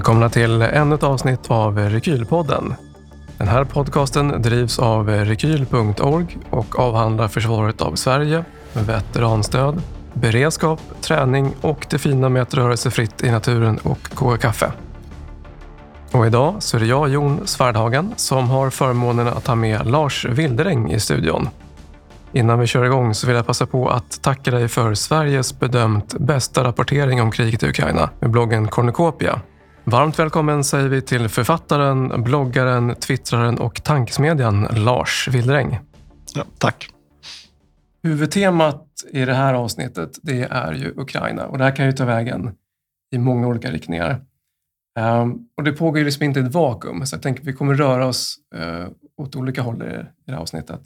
Välkomna till ännu ett avsnitt av Rekylpodden. Den här podcasten drivs av rekyl.org och avhandlar försvaret av Sverige, veteranstöd, beredskap, träning och det fina med att röra sig fritt i naturen och koka kaffe. Och idag så är det jag, Jon Svärdhagen, som har förmånen att ha med Lars Wilderäng i studion. Innan vi kör igång så vill jag passa på att tacka dig för Sveriges bedömt bästa rapportering om kriget i Ukraina med bloggen Cornucopia. Varmt välkommen säger vi till författaren, bloggaren, twittraren och tankesmedjan Lars Wilderäng. Ja, tack. Huvudtemat i det här avsnittet det är ju Ukraina och det här kan ju ta vägen i många olika riktningar. Um, och det pågår ju liksom inte ett vakuum så jag tänker att vi kommer röra oss uh, åt olika håll i, det här avsnittet.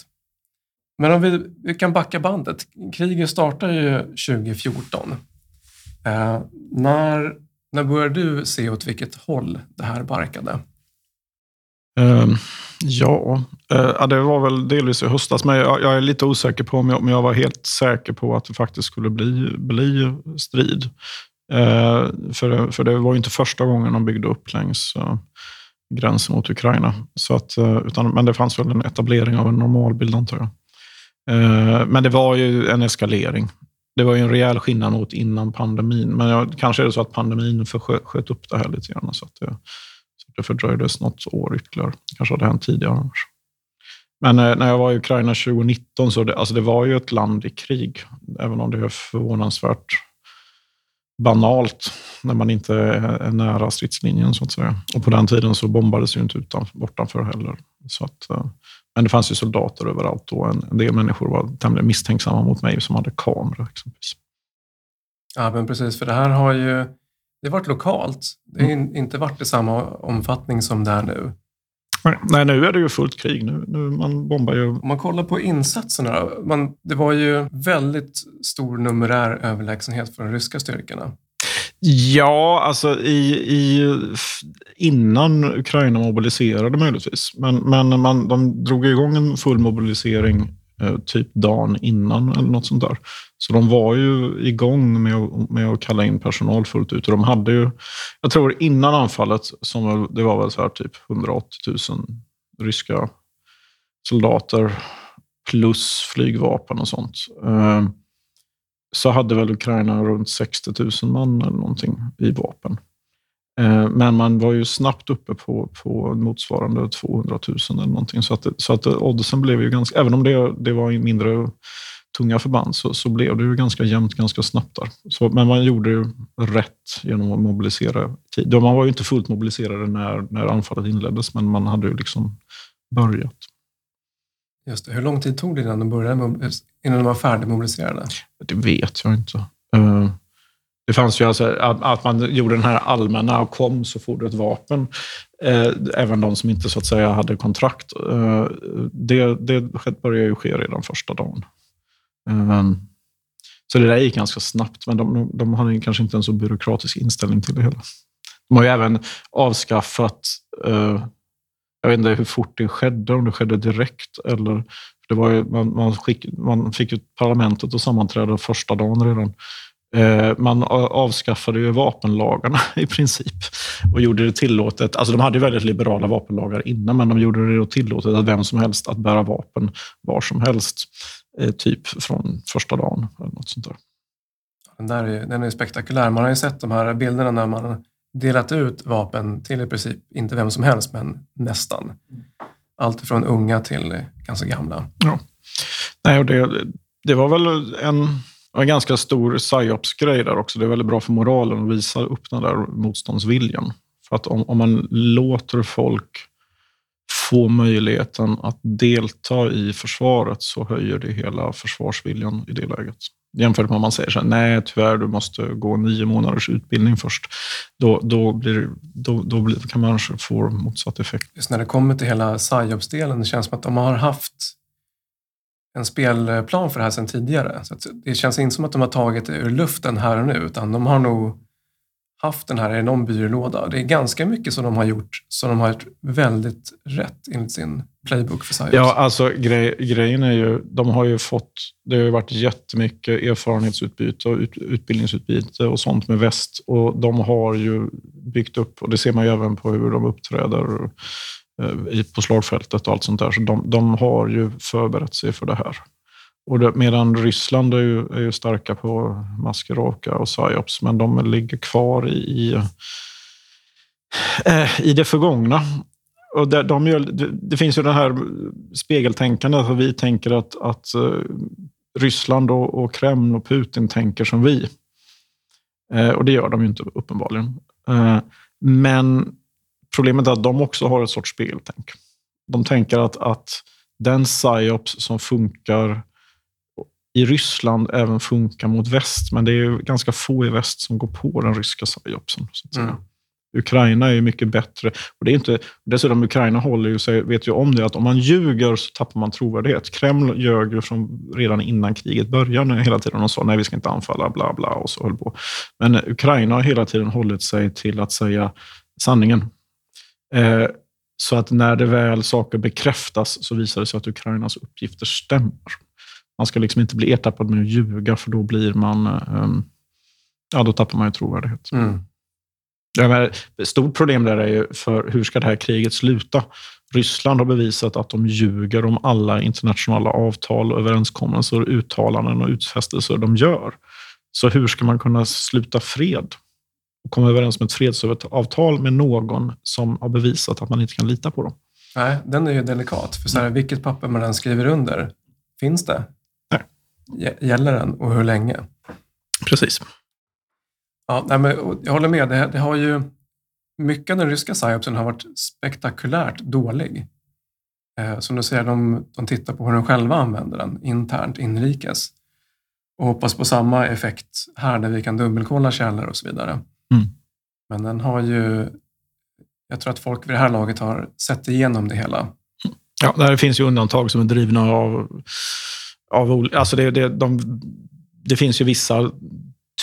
Men om vi, vi kan backa bandet. Kriget startar ju 2014. Uh, när, när började du se åt vilket håll det här barkade? Um, ja, uh, det var väl delvis i höstas, men jag, jag, är lite osäker på om jag, om jag var helt säker på att det faktiskt skulle bli, bli strid. Uh, för, för det var ju inte första gången de byggde upp längs uh, gränsen mot Ukraina. Så att, utan, men det fanns väl en etablering av en normalbild antar jag. Men det var ju en eskalering. Det var ju en rejäl skillnad mot innan pandemin. Men jag, kanske är det så att pandemin sköt upp det här lite grann. Så att det, det fördröjdes något år ytterligare. kanske hade hänt tidigare. Men eh, när jag var i Ukraina 2019 så det, alltså det var ju ett land i krig, även om det är förvånansvärt banalt när man inte är nära stridslinjen så att säga. Och på den tiden så bombades ju inte utan, bortanför heller. Så att, eh, men det fanns ju soldater överallt och en, en del människor var tämligen misstänksamma mot mig som hade kamera exempelvis. Ja, men precis, för det här har ju det varit lokalt. Det har mm. inte varit i samma omfattning som det är nu. Nej, nu är det ju fullt krig. Nu, nu man bombar ju. Om man kollar på insatserna, man, det var ju väldigt stor numerär överlägsenhet för de ryska styrkorna. Ja, alltså i, i, innan Ukraina mobiliserade möjligtvis. Men, men man, de drog igång en full mobilisering eh, typ dagen innan eller något sånt där. Så de var ju igång med att, med att kalla in personal fullt ut. Och de hade ju, jag tror innan anfallet, som det var väl så här typ 180 000 ryska soldater plus flygvapen och sånt. Eh, så hade väl Ukraina runt 60 000 man eller någonting i vapen. Eh, men man var ju snabbt uppe på, på motsvarande 200 000 eller någonting. Så att, så att oddsen blev ju ganska, även om det, det var mindre tunga förband så, så blev det ju ganska jämnt ganska snabbt där. Så, men man gjorde ju rätt genom att mobilisera tid. Man var ju inte fullt mobiliserade när, när anfallet inleddes, men man hade ju liksom börjat. Just det. Hur lång tid tog det innan de, började, eh, innan de var färdigmobiliserade? Det vet jag inte. Uh, det fanns ju alltså att, att, man gjorde den här allmänna och kom så får du ett vapen. Eh, även de som inte så att säga hade kontrakt. Det, det började ju ske redan första dagen. Så det där gick ganska snabbt, men de, de hade kanske inte en så byråkratisk inställning till det hela. De har ju även avskaffat, jag vet inte hur fort det skedde, om det skedde direkt eller det var ju, man, man, skick, man fick ju parlamentet att sammanträda första dagen redan. Eh, man avskaffade ju vapenlagarna i princip och gjorde det tillåtet. Alltså de hade ju väldigt liberala vapenlagar innan, men de gjorde det tillåtet att vem som helst att bära vapen var som helst. Eh, typ från första dagen. Eller något sånt där. Den, där är, den är spektakulär. Man har ju sett de här bilderna när man delat ut vapen till i princip, inte vem som helst, men nästan. Allt från unga till ganska gamla. Ja. Nej, och det, det var väl en, en ganska stor psyops-grej där också. Det är väldigt bra för moralen att visa upp den där motståndsviljan. För att om, om man låter folk få möjligheten att delta i försvaret så höjer det hela försvarsviljan i det läget. Jämfört med om man säger så här, nej tyvärr, du måste gå nio månaders utbildning först. Då, då, blir, då, då blir, kan man kanske få motsatt effekt. Just när det kommer till hela psyops-delen, det känns som att de har haft en spelplan för det här sedan tidigare. Så det känns inte som att de har tagit det ur luften här och nu, utan de har nog haft den här i någon byrålåda. Det är ganska mycket som de har gjort som de har gjort väldigt rätt enligt sin playbook för psyops. Ja, alltså grej, grejen är ju, de har ju fått, det har ju varit jättemycket erfarenhetsutbyte och ut, utbildningsutbyte och sånt med väst. Och de har ju byggt upp, och det ser man ju även på hur de uppträder eh, på slagfältet och allt sånt där. Så de, de har ju förberett sig för det här. Och det, medan Ryssland är ju, är ju starka på maskeraka och psyops, men de ligger kvar i, i, eh, i det förgångna. Och det, de gör, det, det, finns ju det här spegeltänkandet, att vi tänker att, att eh, Ryssland och, och, Kreml och Putin tänker som vi. Eh, och det gör de ju inte uppenbarligen. Eh, men problemet är att de också har ett sorts spegeltänk. De tänker att, att den psyops som funkar i Ryssland även funkar mot väst, men det är ganska få i väst som går på den ryska psyopsen. Mm. Ukraina är mycket bättre. Och det är inte, dessutom Ukraina håller ju sig, vet ju om det, att om man ljuger så tappar man trovärdighet. Kreml ljög ju från, redan innan kriget började hela tiden och sa nej, vi ska inte anfalla, bla bla, och så höll på. Men Ukraina har hela tiden hållit sig till att säga sanningen. Eh, så att när det väl saker bekräftas så visar det sig att Ukrainas uppgifter stämmer. Man ska liksom inte bli ertappad med att ljuga, för då blir man... Um, ja, då tappar man ju trovärdighet. Mm. Ja, men, stort problem där är ju för hur ska det här kriget sluta? Ryssland har bevisat att de ljuger om alla internationella avtal, överenskommelser, uttalanden och utfästelser de gör. Så hur ska man kunna sluta fred och komma överens med ett fredsavtal med någon som har bevisat att man inte kan lita på dem? Nej, den är ju delikat. För så här, vilket papper man än skriver under, finns det? Gäller den och hur länge? Precis. Ja, nej, men jag håller med. Det, det har ju, mycket av den ryska psyopsen har varit spektakulärt dålig. Eh, som du säger, de, de tittar på hur de själva använder den internt, inrikes. Och hoppas på samma effekt här där vi kan dubbelkolla källor och så vidare. Mm. Men den har ju, jag tror att folk vid det här laget har sett igenom det hela. Ja, det finns ju undantag som är drivna av av, alltså det, det, de, det finns ju vissa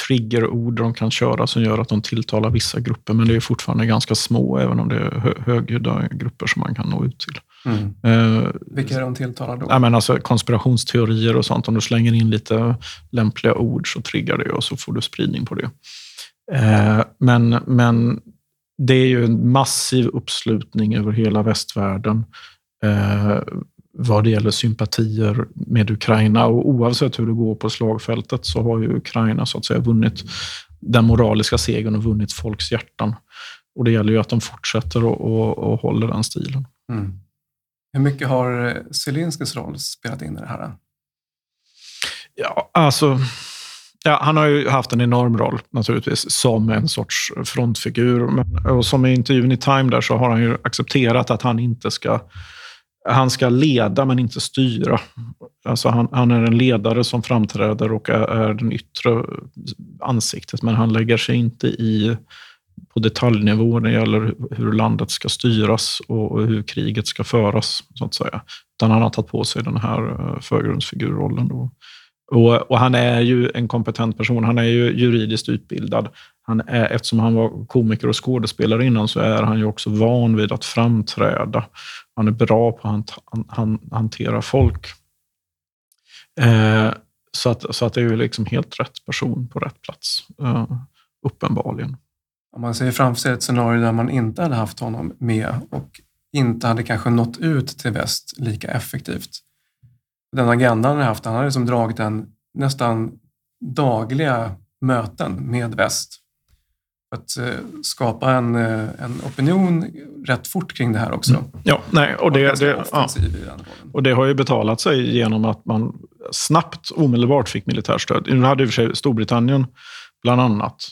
triggerord de kan köra som gör att de tilltalar vissa grupper, men det är fortfarande ganska små, även om det är högljudda grupper som man kan nå ut till. Mm. Uh, Vilka är de tilltalar då? Ja, men alltså, konspirationsteorier och sånt. Om du slänger in lite lämpliga ord så triggar det och så får du spridning på det. Uh, men, men det är ju en massiv uppslutning över hela västvärlden. Uh, vad det gäller sympatier med Ukraina. Och oavsett hur det går på slagfältet så har ju Ukraina så att säga vunnit den moraliska segern och vunnit folks hjärtan. Och det gäller ju att de fortsätter och, och, och håller den stilen. Mm. Hur mycket har Zelenskyjs roll spelat in i det här? Ja, alltså... Ja, han har ju haft en enorm roll naturligtvis som en sorts frontfigur. Men, och som i intervjun i Time där så har han ju accepterat att han inte ska han ska leda men inte styra. Alltså han, han, är en ledare som framträder och är, är den yttre ansiktet, men han lägger sig inte i på detaljnivå när det gäller hur landet ska styras och hur kriget ska föras, så att säga. Utan han har tagit på sig den här eh, förgrundsfigurrollen. Då. Och, och, han är ju en kompetent person. Han är ju juridiskt utbildad. Han är, eftersom han var komiker och skådespelare innan så är han ju också van vid att framträda. Han är bra på att hantera folk. Eh, så, att, så att det är ju liksom helt rätt person på rätt plats, eh, uppenbarligen. Om man ser framför sig ett scenario där man inte hade haft honom med och inte hade kanske nått ut till väst lika effektivt. Den agendan han har haft, han har liksom dragit en nästan dagliga möten med väst att eh, skapa en, eh, en opinion rätt fort kring det här också. Mm. Ja, nej, och, det, det, ja. och det har ju betalat sig genom att man snabbt, omedelbart fick militärstöd. Nu hade i och för sig Storbritannien bland annat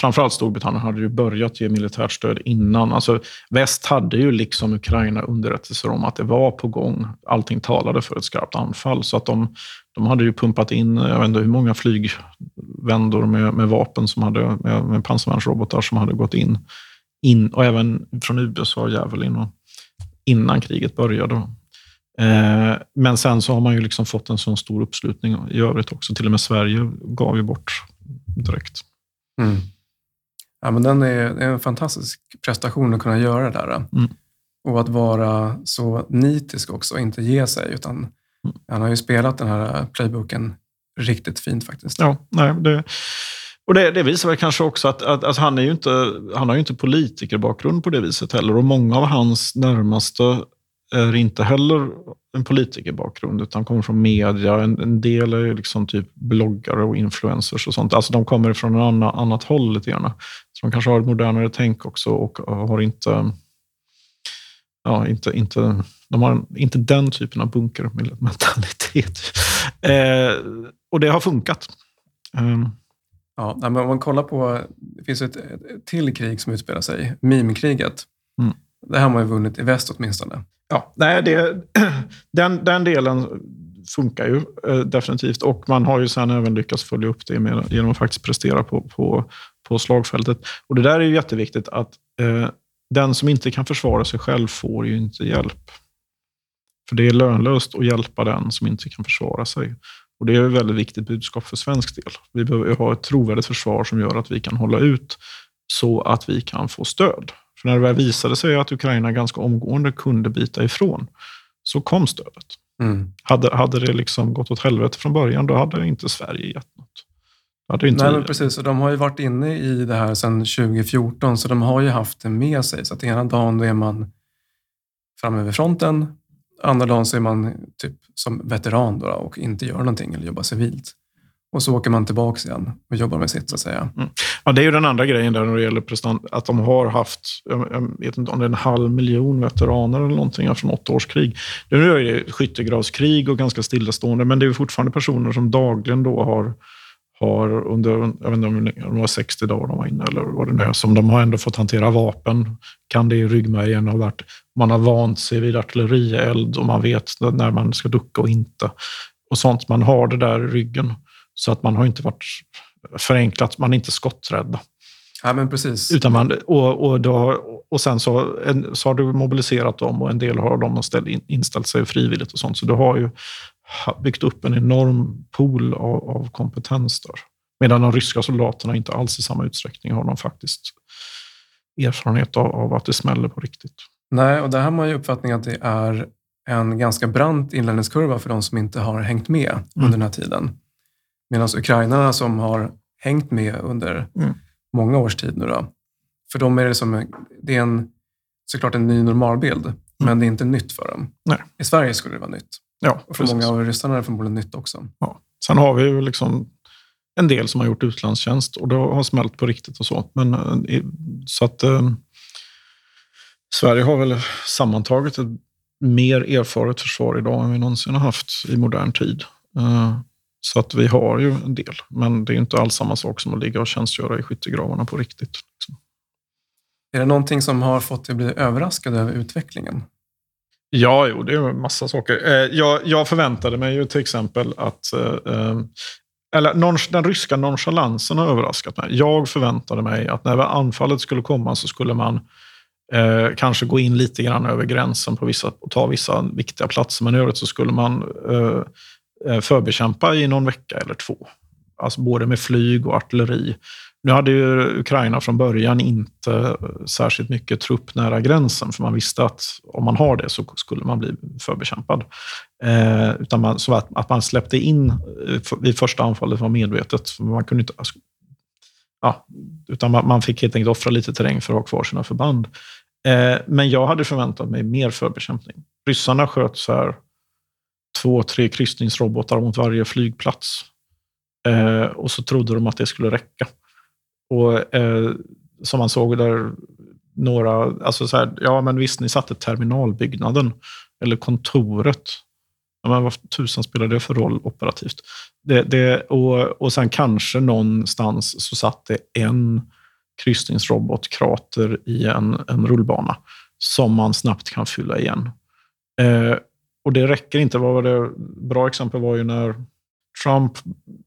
framförallt Storbritannien hade ju börjat ge militärt stöd innan. Alltså, väst hade ju liksom Ukraina underrättelser om att det var på gång. Allting talade för ett skarpt anfall. Så att de, de hade ju pumpat in, jag vet inte hur många flygvändor med, med vapen, som hade, med, med pansarvärnsrobotar som hade gått in. in och även från USA, Javelin, innan kriget började. Eh, men sen så har man ju liksom fått en sån stor uppslutning i övrigt också. Till och med Sverige gav ju bort direkt. Mm. Ja, men den är, det är en fantastisk prestation att kunna göra det där. Mm. Och att vara så nitisk också och inte ge sig. Utan. Han har ju spelat den här eh, playbooken riktigt fint faktiskt. Ja, nej, det, och det, det visar väl kanske också att, att, att han, är ju inte, han har ju inte politikerbakgrund på det viset heller. Och många av hans närmaste är inte heller en politikerbakgrund, utan kommer från media. En, en del är liksom typ bloggare och influencers och sånt. Alltså de kommer från ett annat, annat håll lite grann. Så de kanske har ett modernare tänk också och har inte... Ja, inte, inte, de har inte den typen av bunkermentalitet. Eh, och det har funkat. Eh, Ja, men om man kollar på, det finns ett, ett till krig som utspelar sig, mimkriget. Mm. Det har man ju vunnit i väst åtminstone. Ja, nej, det, den, den delen funkar ju eh, definitivt. Och man har ju sen även lyckats följa upp det med, genom att faktiskt prestera på, på, på slagfältet. Och det där är ju jätteviktigt att eh, den som inte kan försvara sig själv får ju inte hjälp. För det är lönlöst att hjälpa den som inte kan försvara sig. Och Det är ett väldigt viktigt budskap för svensk del. Vi behöver ha ett trovärdigt försvar som gör att vi kan hålla ut så att vi kan få stöd. För när det väl visade sig att Ukraina ganska omgående kunde bita ifrån, så kom stödet. Mm. Hade, hade det liksom gått åt helvete från början, då hade inte Sverige gett något. Nej, men precis. Och de har ju varit inne i det här sedan 2014, så de har ju haft det med sig. Så att ena dagen är man framme vid fronten, andra dagen så är man typ som veteran då och inte gör någonting eller jobbar civilt. Och så åker man tillbaka igen och jobbar med sitt, så att säga. Ja, det är ju den andra grejen där när det gäller prestant, att de har haft, jag vet inte om det är en halv miljon veteraner eller någonting från åtta års krig. Nu är det skyttegravskrig och ganska stillastående, men det är fortfarande personer som dagligen då har, har under, jag vet inte om det var 60 dagar de var inne eller vad det nu är, som de har ändå fått hantera vapen. Kan det i ryggmärgen ha varit, man har vant sig vid artillerield och man vet när man ska ducka och inte. Och sånt, man har det där i ryggen. Så att man har inte varit förenklat, man är inte skotträdda. Ja, men precis. Utan man, och, och, då, och sen så, en, så har du mobiliserat dem och en del har de ställ, in, inställt sig frivilligt och sånt. Så du har ju byggt upp en enorm pool av, av kompetens där. Medan de ryska soldaterna inte alls i samma utsträckning har de faktiskt erfarenhet av, av att det smäller på riktigt. Nej, och där har man ju uppfattningen att det är en ganska brant inlärningskurva för de som inte har hängt med under den här tiden. Medan ukrainarna som har hängt med under Mm. många års tid nu då, för dem är det som det är en, såklart en ny normalbild, men det är inte nytt för dem. Nej. I Sverige skulle det vara nytt. Ja, Och för precis. många av ryssarna är det förmodligen nytt också. Ja. Sen har vi ju liksom en del som har gjort utlandstjänst och det har smält på riktigt och så. Men, eh, så att eh, Sverige har väl sammantaget ett mer erfaret försvar idag än vi någonsin har haft i modern tid. Eh, så att vi har ju en del, men det är inte alls samma sak som att ligga och tjänstgöra i skyttegravarna på riktigt. Liksom. Är det någonting som har fått dig att bli överraskad över utvecklingen? Ja, jo, det är en massa saker. Eh, jag, jag förväntade mig ju till exempel att... Eh, eh, eller den ryska nonchalansen har överraskat mig. Jag förväntade mig att när anfallet skulle komma så skulle man eh, kanske gå in lite grann över gränsen på vissa, och ta vissa viktiga platser. Men i övrigt så skulle man eh, eh, förbekämpa i någon vecka eller två. Alltså både med flyg och artilleri. Nu hade ju Ukraina från början inte särskilt mycket trupp nära gränsen, för man visste att om man har det så skulle man bli förbekämpad. Eh, utan man, så att, att man släppte in eh, vid första anfallet var medvetet. Man kunde inte, alltså, ja, utan man, man fick helt enkelt offra lite terräng för att ha kvar sina förband. Eh, men jag hade förväntat mig mer förbekämpning. Ryssarna sköt så här två, tre kryssningsrobotar mot varje flygplats. Eh, och så trodde de att det skulle räcka. Och eh, som man såg där, några, alltså så här, ja men visst, ni satte terminalbyggnaden eller kontoret. Ja, men vad tusan spelar det för roll operativt? Det, det, och, och sen kanske någonstans så satt det en kryssningsrobotkrater i en, en rullbana som man snabbt kan fylla igen. Eh, och det räcker inte. Vad var det? Bra exempel var ju när Trump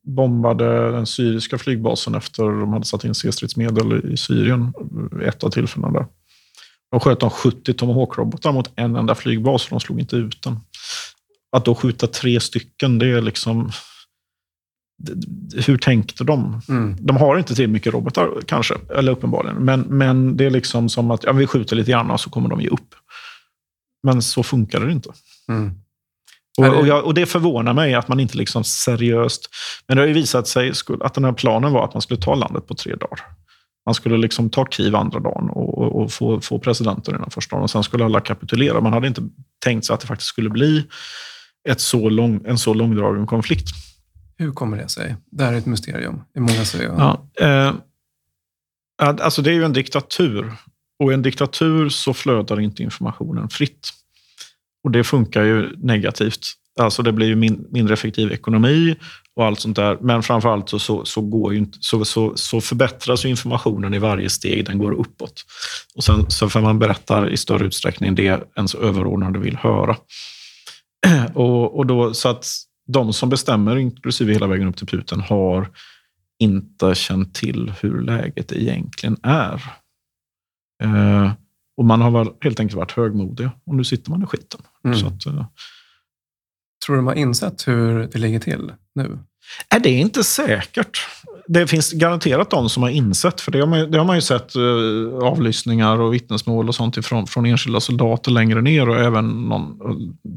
bombade den syriska flygbasen efter de hade satt in C-stridsmedel i Syrien vid ett av tillfällena där. De sköt de 70 Tomahawk-robotar mot en enda flygbas och de slog inte ut den. Att då skjuta tre stycken, det är liksom... hur tänkte de? Mm. De har inte till mycket robotar kanske, eller uppenbarligen. Men, men det är liksom som att ja, vi skjuter lite grann och så kommer de ge upp. Men så funkar det inte. Mm. Och, och, jag, och, det förvånar mig att man inte liksom seriöst... Men det har ju visat sig att den här planen var att man skulle ta landet på tre dagar. Man skulle liksom ta Kiev andra dagen och, och, få, få presidenten den första dagen. Och sen skulle alla kapitulera. Man hade inte tänkt sig att det faktiskt skulle bli ett så lång, en så långdragen konflikt. Hur kommer det sig? Det här är ett mysterium i många säger. Ja, eh, alltså det är ju en diktatur. Och i en diktatur så flödar inte informationen fritt. Och det funkar ju negativt. Alltså det blir ju min, mindre effektiv ekonomi och allt sånt där. Men framförallt så, så, så, går ju, så, så, så förbättras informationen i varje steg, den går uppåt. Och sen så får man berättar i större utsträckning det ens överordnade vill höra. Och, och då, så att de som bestämmer, inklusive hela vägen upp till puten, har inte känt till hur läget egentligen är. Eh, Eh, och man har väl helt enkelt varit högmodig och nu sitter man i skiten. Mm. Så att, eh, Tror du de har insett hur det ligger till nu? Är det inte säkert. Det finns garanterat de som har insett, för det har man, det har man ju sett uh, avlyssningar och vittnesmål och sånt ifrån, från enskilda soldater längre ner och även någon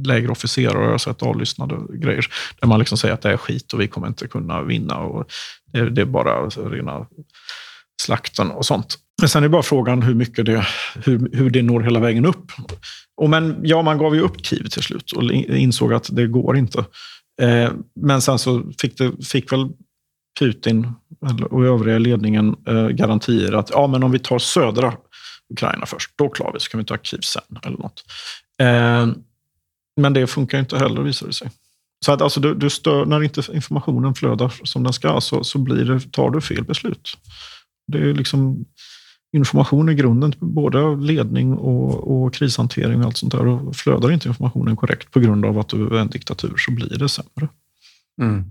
lägre officerare har jag sett avlyssnade grejer. Där man liksom säger att det är skit och vi kommer inte kunna vinna. Och det, det är bara rena slakten och sånt. Men sen är bara frågan hur mycket det, hur, hur det når hela vägen upp. Och men, ja, man gav ju upp Kiev till slut och insåg att det går inte. Eh, men sen så fick, det, fick väl Putin och övriga ledningen eh, garantier att ja, men om vi tar södra Ukraina först, då klarar vi så kan vi ta Kiev sen. eller något. Eh, men det funkar inte heller visar det sig. Så att alltså, du, du stör, när inte informationen flödar som den ska så, så blir det, tar du fel beslut. Det är liksom information är grunden till både ledning och, och, krishantering och allt sånt där. Och flödar inte informationen korrekt på grund av att du är en diktatur så blir det sämre. Mm.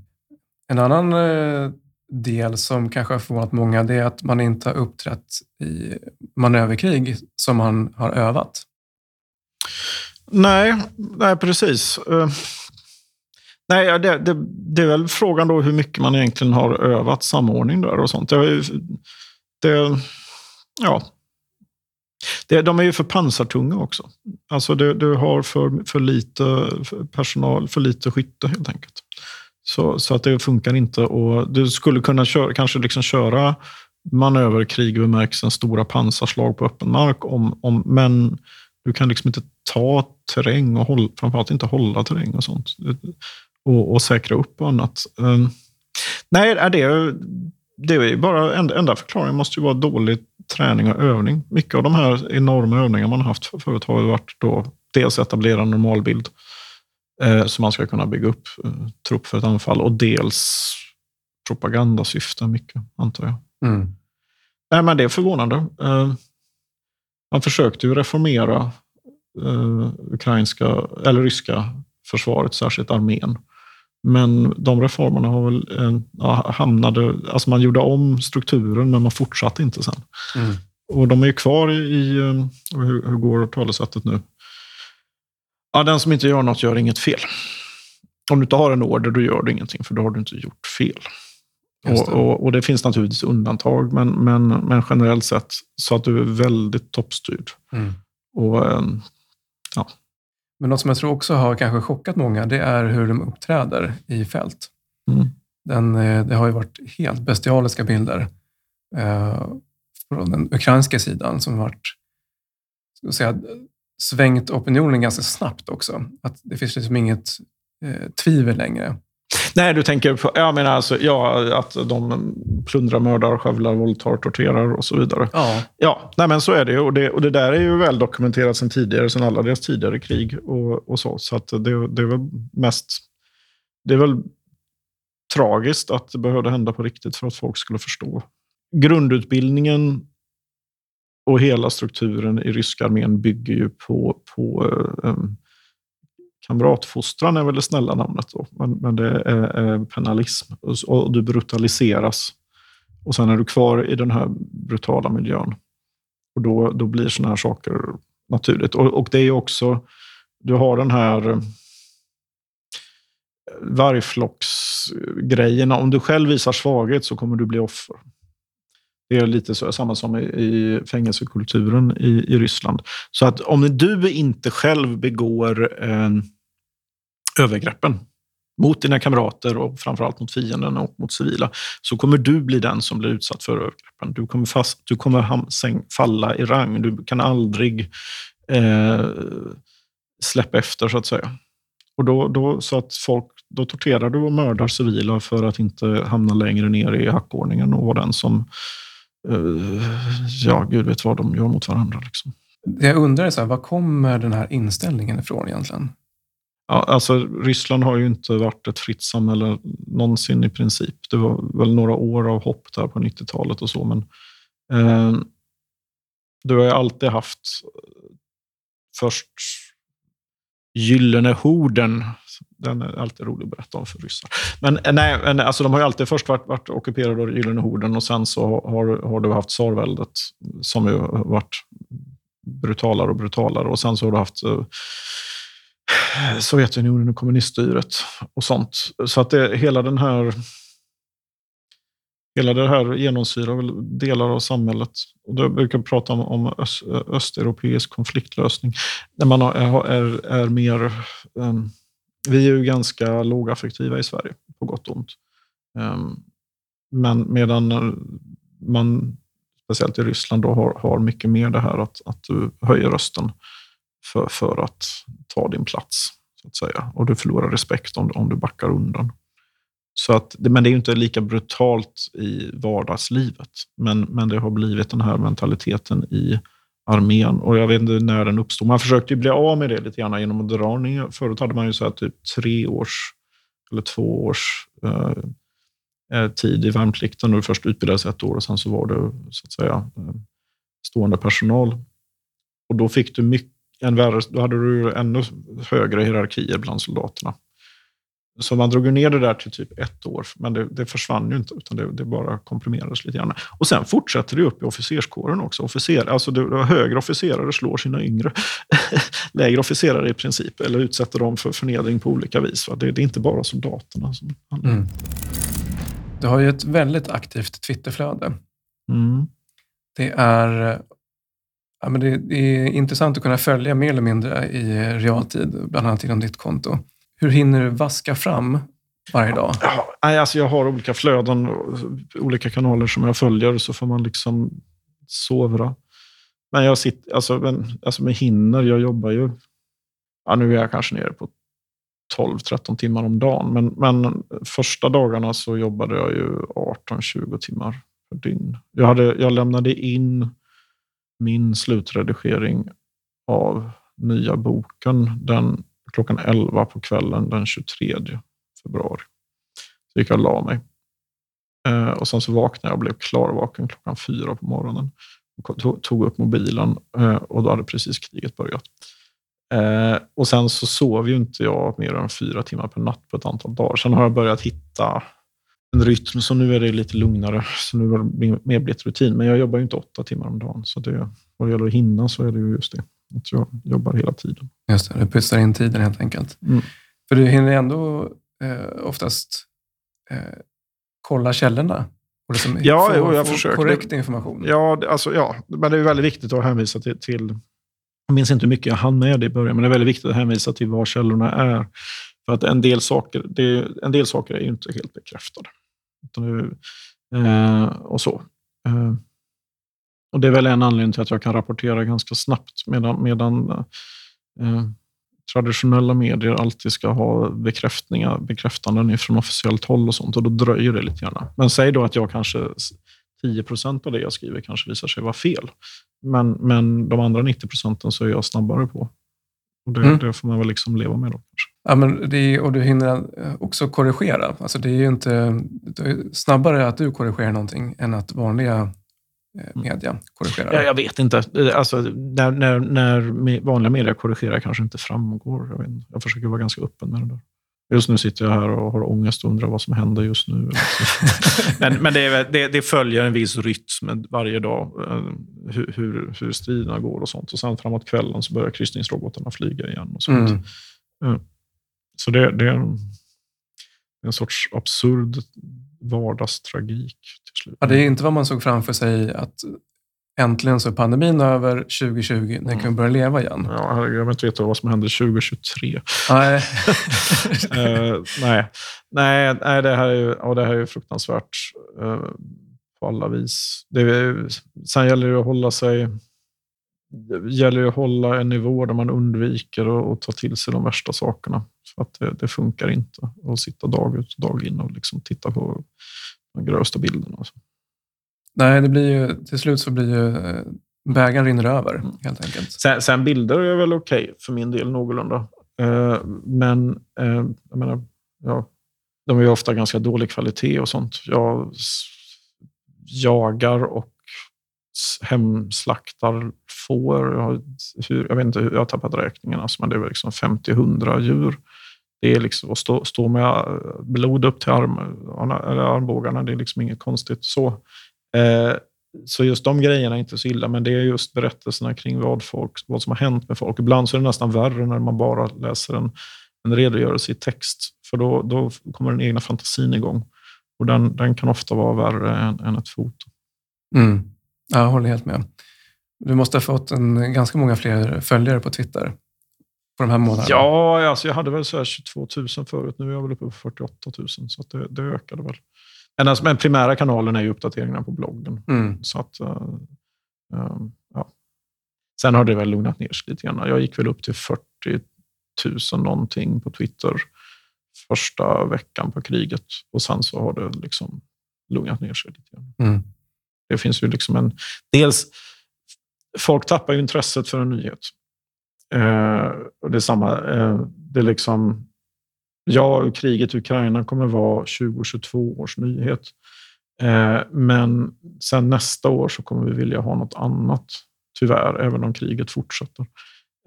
En annan eh, del som kanske har förvånat många det är att man inte har uppträtt i manöverkrig som man har övat. Nej, nej precis. Uh, nej, det, det, det, är väl frågan då hur mycket man egentligen har övat samordning där och sånt. Det, det Ja. Det, de är ju för pansartunga också. Alltså du, du har för, för lite personal, för lite skytte helt enkelt. Så, så att det funkar inte. Och du skulle kunna köra, kanske liksom köra manöverkrig i bemärkelsen stora pansarslag på öppen mark. Om, om, men du kan liksom inte ta terräng och håll, framförallt inte hålla terräng och sånt. Och, och säkra upp och annat. Um, nej, är det, det är bara, enda, förklaringen måste ju vara dålig träning och övning. Mycket av de här enorma övningarna man har haft förut har varit då dels etablera en normalbild eh, så man ska kunna bygga upp eh, trupp för ett anfall och dels propagandasyften mycket, antar jag. Mm. Nej, men det är förvånande. Eh, man försökte ju reformera eh, ukrainska, eller ryska försvaret, särskilt armén. Men de reformerna har väl, eh, ja, hamnade, alltså man gjorde om strukturen men man fortsatte inte sen. Mm. Och de är ju kvar i, eh, hur, hur går talesättet nu? Ja, den som inte gör något gör inget fel. Om du inte har en order, då gör du ingenting, för då har du inte gjort fel. Det. Och, och, och, det finns naturligtvis undantag, men, men, men generellt sett så att du är väldigt toppstyrd. Mm. Och, eh, ja, men något som jag tror också har kanske chockat många, det är hur de uppträder i fält. Mm. Den, eh, det har ju varit helt bestialiska bilder eh, från den ukrainska sidan som har varit, ska säga, svängt opinionen ganska snabbt också. Att det finns liksom inget eh, tvivel längre. Nej, du tänker på jag menar alltså, ja, att de plundrar, mördar, skövlar, våldtar, torterar och så vidare. Ja, ja nej, men så är det och det. Och det där är ju väl dokumenterat sedan tidigare, sedan alla deras tidigare krig och, och så. Så det, det är väl mest... Det är väl tragiskt att det behövde hända på riktigt för att folk skulle förstå. Grundutbildningen och hela strukturen i ryska armén bygger ju på, på um, kamratfostran är väl det snälla namnet, då. Men, men det är, är penalism och du brutaliseras. Och sen är du kvar i den här brutala miljön. Och då, då blir såna här saker naturligt. Och, och det är också, du har den här eh, vargflocksgrejerna. Om du själv visar svaghet så kommer du bli offer. Det är lite så, samma som i, i fängelsekulturen i, i Ryssland. Så att om du inte själv begår eh, övergreppen mot dina kamrater och framförallt mot fienden och mot civila, så kommer du bli den som blir utsatt för övergreppen. Du kommer, fast, du kommer falla i rang. Du kan aldrig eh, släppa efter, så att säga. Och då, då, så att folk, då torterar du och mördar civila för att inte hamna längre ner i hackordningen och vara den som, ja, gud vet vad de gör mot varandra. Liksom. Jag undrar så här, var kommer den här inställningen ifrån egentligen? Ja, alltså, Ryssland har ju inte varit ett fritt samhälle någonsin i princip. Det var väl några år av hopp där på 90-talet och så, men eh, du har ju alltid haft först Gyllene horden. Den är alltid rolig att berätta om för ryssar. Men eh, nej, eh, alltså de har ju alltid först varit, varit ockuperade av Gyllene horden och sen så har, har du haft tsarväldet som ju har varit brutalare och brutalare. Och sen så har du haft eh, Sovjetunionen och kommuniststyret och sånt. Så att det, hela den här Hela det här genomsyrar väl delar av samhället. Och då brukar jag prata om, om öst, östeuropeisk konfliktlösning. Där man är, är, är mer... Um, vi är ju ganska lågaffektiva i Sverige, på gott och ont. Ehm, men medan eh, man, speciellt i Ryssland, då har, har mycket mer det här att, att du höjer rösten för, för att ta din plats. så att säga. Och du förlorar respekt om, om du backar undan. Så att, men det är ju inte lika brutalt i vardagslivet. Men, men det har blivit den här mentaliteten i armén. Och jag vet inte när den uppstod. Man försökte ju bli av med det lite grann genom att dra ner. Förut hade man ju så här typ tre års eller två års eh, eh tid i värnplikten. Och du först utbildades ett år och sen så var du så att säga eh, stående personal. Och då fick du mycket, en värre, då hade du ännu högre hierarkier bland soldaterna. Så man drog ner det där till typ ett år, men det, det försvann ju inte, utan det, det, bara komprimerades lite grann. Och sen fortsätter det upp i officerskåren också. Officer, alltså det, högre officerare slår sina yngre. Lägre officerare i princip, eller utsätter dem för förnedring på olika vis. Det, det, är inte bara soldaterna som mm. Du har ju ett väldigt aktivt Twitterflöde. Mm. Det är Ja, men det, är intressant att kunna följa mer eller mindre i realtid, bland annat inom ditt konto. Hur hinner du vaska fram varje dag? Ja, alltså jag har olika flöden, olika kanaler som jag följer, så får man liksom sovra. Men jag sitter, alltså, men, alltså med hinner, jag jobbar ju, ja, nu är jag kanske nere på 12-13 timmar om dagen, men, men första dagarna så jobbade jag ju 18-20 timmar per dygn. Jag, hade, jag lämnade in min slutredigering av nya boken den klockan 11 på kvällen den 23 februari. Så gick jag och la mig. Eh, och sen så vaknade jag och blev klarvaken klockan fyra på morgonen. Och tog upp mobilen eh, och då hade precis kriget börjat. Eh, och sen så sov ju inte jag mer än fyra timmar per natt på ett antal dagar. Sen har jag börjat hitta en rytm, så nu är det lite lugnare. Så nu har det mer blivit rutin. Men jag jobbar ju inte åtta timmar om dagen. Så det, vad det gäller att hinna så är det ju just det. Att jag jobbar hela tiden. Just det, du putsar in tiden helt enkelt. Mm. För du hinner ändå eh, oftast eh, kolla källorna? Och liksom ja, få, jag få försöker. korrekt information? Ja, alltså, ja, men det är väldigt viktigt att hänvisa till, till jag minns inte hur mycket jag hann med det i början, men det är väldigt viktigt att hänvisa till var källorna är. För att en del saker, det, en del saker är inte helt bekräftade. Utan, eh, och så. Eh, och Det är väl en anledning till att jag kan rapportera ganska snabbt, medan, medan eh, traditionella medier alltid ska ha bekräftningar, bekräftanden från officiellt håll och sånt, och då dröjer det lite grann. Men säg då att jag kanske 10 procent av det jag skriver kanske visar sig vara fel. Men, men de andra 90 procenten så är jag snabbare på. Och det, mm. det får man väl liksom leva med då. Kanske. Ja, men det, och du hinner också korrigera. Alltså det är ju inte det är snabbare att du korrigerar någonting än att vanliga. Media korrigerar? Ja, jag vet inte. Alltså, när, när, när vanliga media korrigerar kanske inte framgår. Jag, vet jag försöker vara ganska öppen med det där. Just nu sitter jag här och har ångest och undrar vad som händer just nu. men men det, det, det, följer en viss rytm varje dag, eh, hur, hur, hur striderna går och sånt. Och sen framåt kvällen så börjar kryssningsrobotarna flyga igen. Och sånt. Mm. Så det, det, en sorts absurd vardagstragik till slut. Ja, det är inte vad man såg framför sig att äntligen så är pandemin över 2020, när kan vi börja leva igen. Ja, jag vill inte veta vad som händer 2023. Nej. Eh, nej. Nej, nej, det här är ju, ja, det här är ju fruktansvärt eh, på alla vis. Det är, sen gäller det att hålla sig det gäller att hålla en nivå där man undviker att ta till sig de värsta sakerna. Att det, det, funkar inte att sitta dag ut och dag in och liksom titta på de grövsta bilderna. Nej, det blir ju, till slut så blir ju eh, bägaren rinner över mm. helt enkelt. Sen, sen bilder är väl okej okay för min del någorlunda. Uh, men uh, jag menar, ja, de är ju ofta ganska dålig kvalitet och sånt. Jag jagar och hemslaktar får. Jag, hur, jag vet inte hur jag har tappat räkningen, alltså, men det är liksom 50-100 djur. Det är liksom att stå, stå med eh, blod upp till arm, eller armbågarna, det är liksom inget konstigt så. Eh, så just de grejerna är inte så illa, men det är just berättelserna kring vad, folk, vad som har hänt med folk. Ibland så är det nästan värre när man bara läser en, en redogörelse i text, för då, då kommer den egna fantasin igång. Och den, den kan ofta vara värre än, än ett foto. Mm. Jag håller helt med. Du måste ha fått en, ganska många fler följare på Twitter på de här månaderna. Ja, alltså jag hade väl så 22 000 förut. Nu är jag väl uppe på 48 000, så det, det ökade väl. Men, alltså, men primära kanalen är ju uppdateringarna på bloggen. Mm. Så att, uh, ja. Sen har det väl lugnat ner sig lite grann. Jag gick väl upp till 40 000 någonting på Twitter första veckan på kriget och sen så har det liksom lugnat ner sig lite grann. Mm. Det finns ju liksom en... Dels, folk tappar ju intresset för en nyhet. Eh, och det är samma. Eh, det är liksom... Ja, kriget i Ukraina kommer vara 2022 års nyhet. Eh, men sen nästa år så kommer vi vilja ha något annat, tyvärr, även om kriget fortsätter.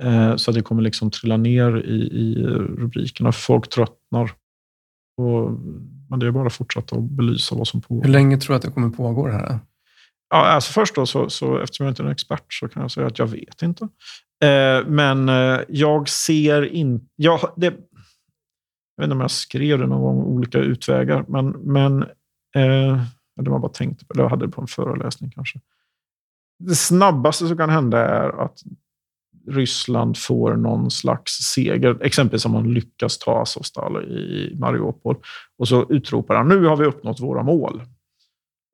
Eh, så det kommer liksom trilla ner i, i rubrikerna. Folk tröttnar. Och, men det är bara att fortsätta att belysa vad som pågår. Hur länge tror du att det kommer pågå det här? Ja, alltså först då, så, så, eftersom jag inte är en expert så kan jag säga att jag vet inte. Eh, men eh, jag ser inte... Jag, jag vet inte om jag skrev det någon gång, olika utvägar, men, men eh, det var bara tänkt på, eller jag hade det på en föreläsning kanske. Det snabbaste som kan hända är att Ryssland får någon slags seger. Exempelvis om man lyckas ta Azovstal i Mariupol. Och så utropar han, nu har vi uppnått våra mål.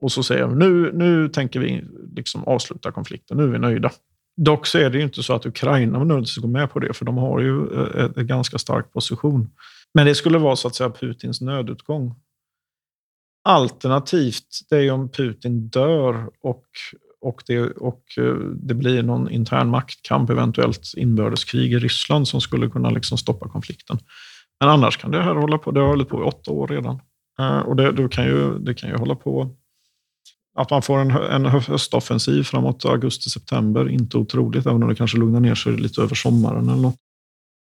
Och så säger han nu, nu tänker vi liksom avsluta konflikten, nu är vi nöjda. Dock så är det ju inte så att Ukraina nödvändigtvis går med på det, för de har ju eh, en ganska stark position. Men det skulle vara så att säga Putins nödutgång. Alternativt, det är ju om Putin dör och, och, det, och eh, det blir någon intern maktkamp, eventuellt inbördeskrig i Ryssland som skulle kunna liksom stoppa konflikten. Men annars kan det här hålla på, det har hållit på i åtta år redan. Eh, och det, det, kan ju, det kan ju hålla på att man får en, en höstoffensiv framåt augusti-september, inte otroligt, även om det kanske lugnar ner sig lite över sommaren eller något.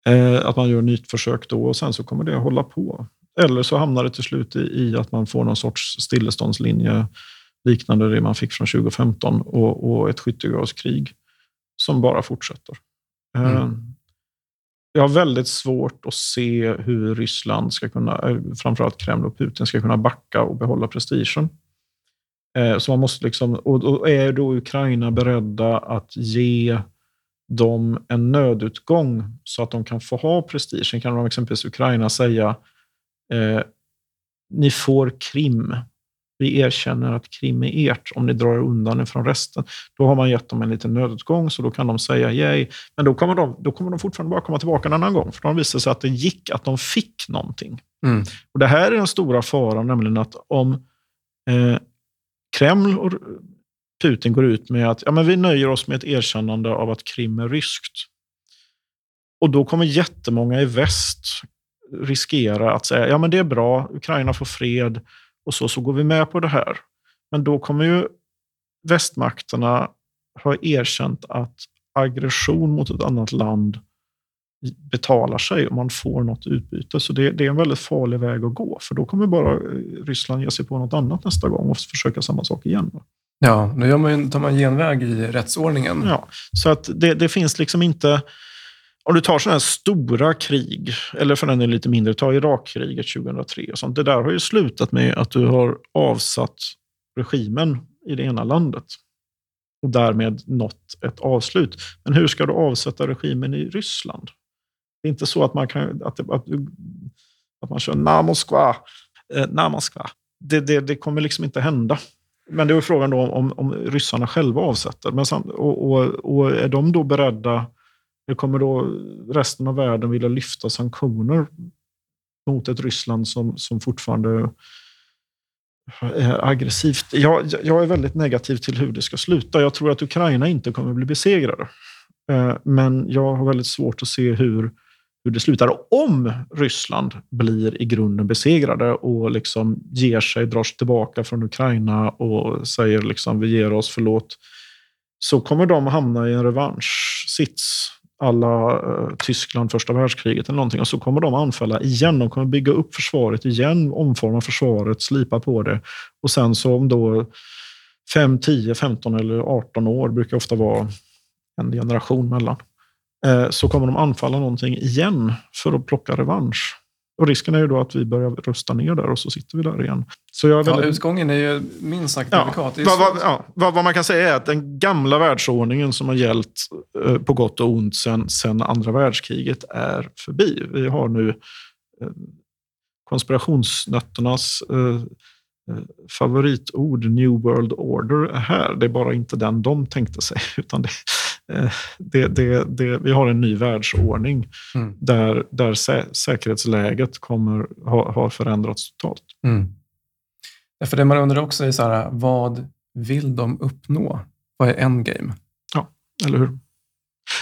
Eh, att man gör nytt försök då och sen så kommer det att hålla på. Eller så hamnar det till slut i, i att man får någon sorts stilleståndslinje liknande det man fick från 2015 och, och ett skyttegravskrig som bara fortsätter. Eh, mm. Jag har väldigt svårt att se hur Ryssland ska kunna, eh, framförallt Kreml och Putin, ska kunna backa och behålla prestigen. Eh, så man måste liksom, och är då Ukraina beredda att ge dem en nödutgång så att de kan få ha prestigen? Kan de exempelvis Ukraina säga eh, ni får Krim. Vi erkänner att Krim är ert om ni drar undan ifrån resten. Då har man gett dem en liten nödutgång, så då kan de säga yay. Men då kommer de, då kommer de fortfarande bara komma tillbaka en annan gång, för de visar sig att det gick, att de fick någonting. Mm. Och Det här är den stora faran, nämligen att om eh, Kreml och Putin går ut med att ja, men vi nöjer oss med ett erkännande av att Krim är ryskt. Och då kommer jättemånga i väst riskera att säga ja men det är bra, Ukraina får fred och så, så går vi med på det här. Men då kommer ju västmakterna ha erkänt att aggression mot ett annat land betalar sig och man får något utbyte. Så det, det, är en väldigt farlig väg att gå, för då kommer bara Ryssland ge sig på något annat nästa gång och försöka samma sak igen. Ja, då gör man, tar man genväg i rättsordningen. Ja, så att det, det finns liksom inte... om du tar sådana här stora krig, eller för den är lite mindre, ta Irakkriget 2003 och sånt. Det där har ju slutat med att du har avsatt regimen i det ena landet och därmed nått ett avslut. Men hur ska du avsätta regimen i Ryssland? Det är inte så att man kan att, att, att man kör na Moskva, eh, na Moskva. Det, det, det kommer liksom inte hända. Men det är frågan då om, om ryssarna själva avsätter. Men sam, och, och, och, är de då beredda, eller kommer då resten av världen vilja lyfta sanktioner mot ett Ryssland som, som fortfarande är aggressivt? Jag, jag är väldigt negativ till hur det ska sluta. Jag tror att Ukraina inte kommer bli besegrade. Eh, men jag har väldigt svårt att se hur hur det slutar. Om Ryssland blir i grunden besegrade och liksom ger sig, drar sig tillbaka från Ukraina och säger liksom vi ger oss, förlåt, så kommer de hamna i en revanschsits alla eh, Tyskland första världskriget eller någonting och så kommer de anfalla igen. De kommer bygga upp försvaret igen, omforma försvaret, slipa på det och sen så om då 5, 10, 15 eller 18 år brukar ofta vara en generation mellan så kommer de anfalla någonting igen för att plocka revansch. Och risken är ju då att vi börjar rusta ner där och så sitter vi där igen. Så jag väldigt... ja, utgången är ju minst sagt ja, delikat. Vad, vad, ja, vad, vad, man kan säga är att den gamla världsordningen som har gällt eh, på gott och ont sedan, andra världskriget är förbi. Vi har nu eh, konspirationsnötternas eh, Eh, favoritord, New World Order, är här. Det är bara inte den de tänkte sig. Utan det, eh, det, det, det vi har en ny världsordning mm. där, där sä, säkerhetsläget kommer, har, har förändrats totalt. Mm. För det man undrar också är så här, vad vill de uppnå? Vad är endgame? Ja, eller hur?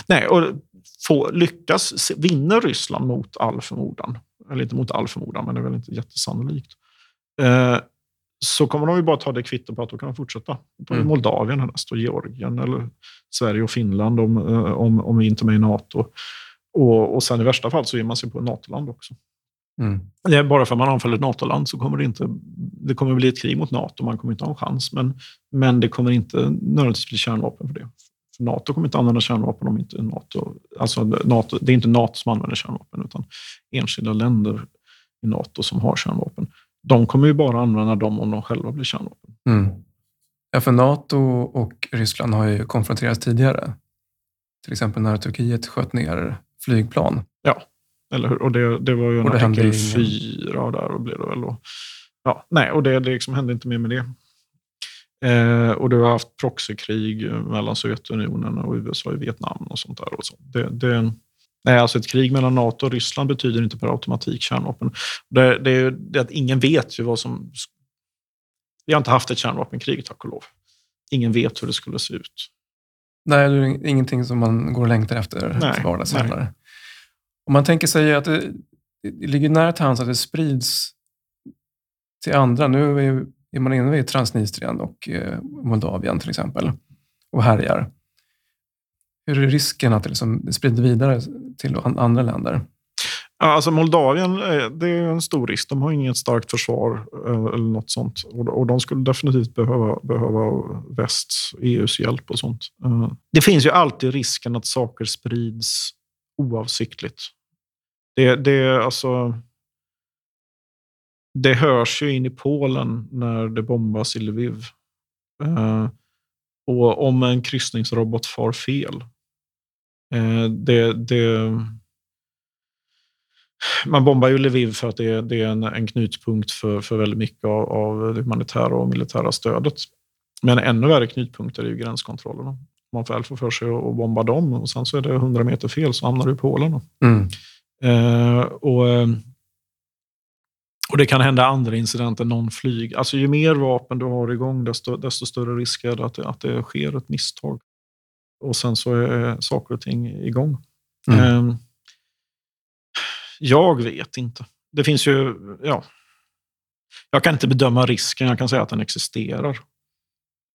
Nej, och få, lyckas, vinner Ryssland mot all förmodan, eller inte mot all förmodan, men det är väl inte jättesannolikt, eh, så kommer de ju bara ta det kvitto på att de kan fortsätta. Ta mm. Moldavien härnäst och Georgien eller Sverige och Finland om, eh, om, om vi inte är med i NATO. Och, och sen i värsta fall så ger man sig på ett NATO-land också. Mm. Det är bara för att man anfaller ett NATO-land så kommer det inte det kommer bli ett krig mot NATO. Man kommer inte ha en chans, men, men det kommer inte nödvändigtvis bli kärnvapen för det. För NATO kommer inte använda kärnvapen om inte NATO... Alltså NATO det är inte NATO som använder kärnvapen, utan enskilda länder i NATO som har kärnvapen de kommer ju bara använda dem om de själva blir kärnvapen. Mm. Ja, för NATO och Ryssland har ju konfronterats tidigare. Till exempel när Turkiet sköt ner flygplan. Ja, eller hur? Och det, det var ju en och artikel fyra där och blev det väl. Då. Ja, nej, och det, det liksom hände inte mer med det. Eh, och du har haft proxykrig mellan Sovjetunionen och USA i Vietnam och sånt där. Och så. Det, det, Nej, alltså ett krig mellan NATO och Ryssland betyder inte per automatik kärnvapen. Det, det är det att ingen vet ju vad som... Vi har inte haft ett kärnvapenkrig, tack och lov. Ingen vet hur det skulle se ut. Nej, det är ingenting som man går och längtar efter nej, till vardags Om man tänker sig att det, det ligger nära till hands att det sprids till andra. Nu är, är man inne i Transnistrien och eh, Moldavien till exempel och härjar. Hur är risken att det liksom sprider vidare till andra länder? Ja, alltså Moldavien eh, det är en stor risk. De har inget starkt försvar eh, eller något sånt. Och de skulle definitivt behöva, behöva västs, EUs hjälp och sånt. Eh, det finns ju alltid risken att saker sprids oavsiktligt. Det, det, alltså, det hörs ju in i Polen när det bombas i Lviv. Och om en kryssningsrobot far fel Eh, det, det, man bombar ju Lviv för att det, det är en, en knutpunkt för, för väldigt mycket av, av det humanitära och militära stödet. Men ännu värre knutpunkter är ju gränskontrollerna. Man väl får för sig att bomba dem och sen så är det 100 meter fel så hamnar du i Polen. Mm. Eh, och, eh, och Det kan hända andra incidenter, någon flyg. Alltså ju mer vapen du har igång, desto, desto större risk är det att, det att det sker ett misstag och sen så är saker och ting igång. Mm. Ehm, jag vet inte. Det finns ju, ja. Jag kan inte bedöma risken, jag kan säga att den existerar.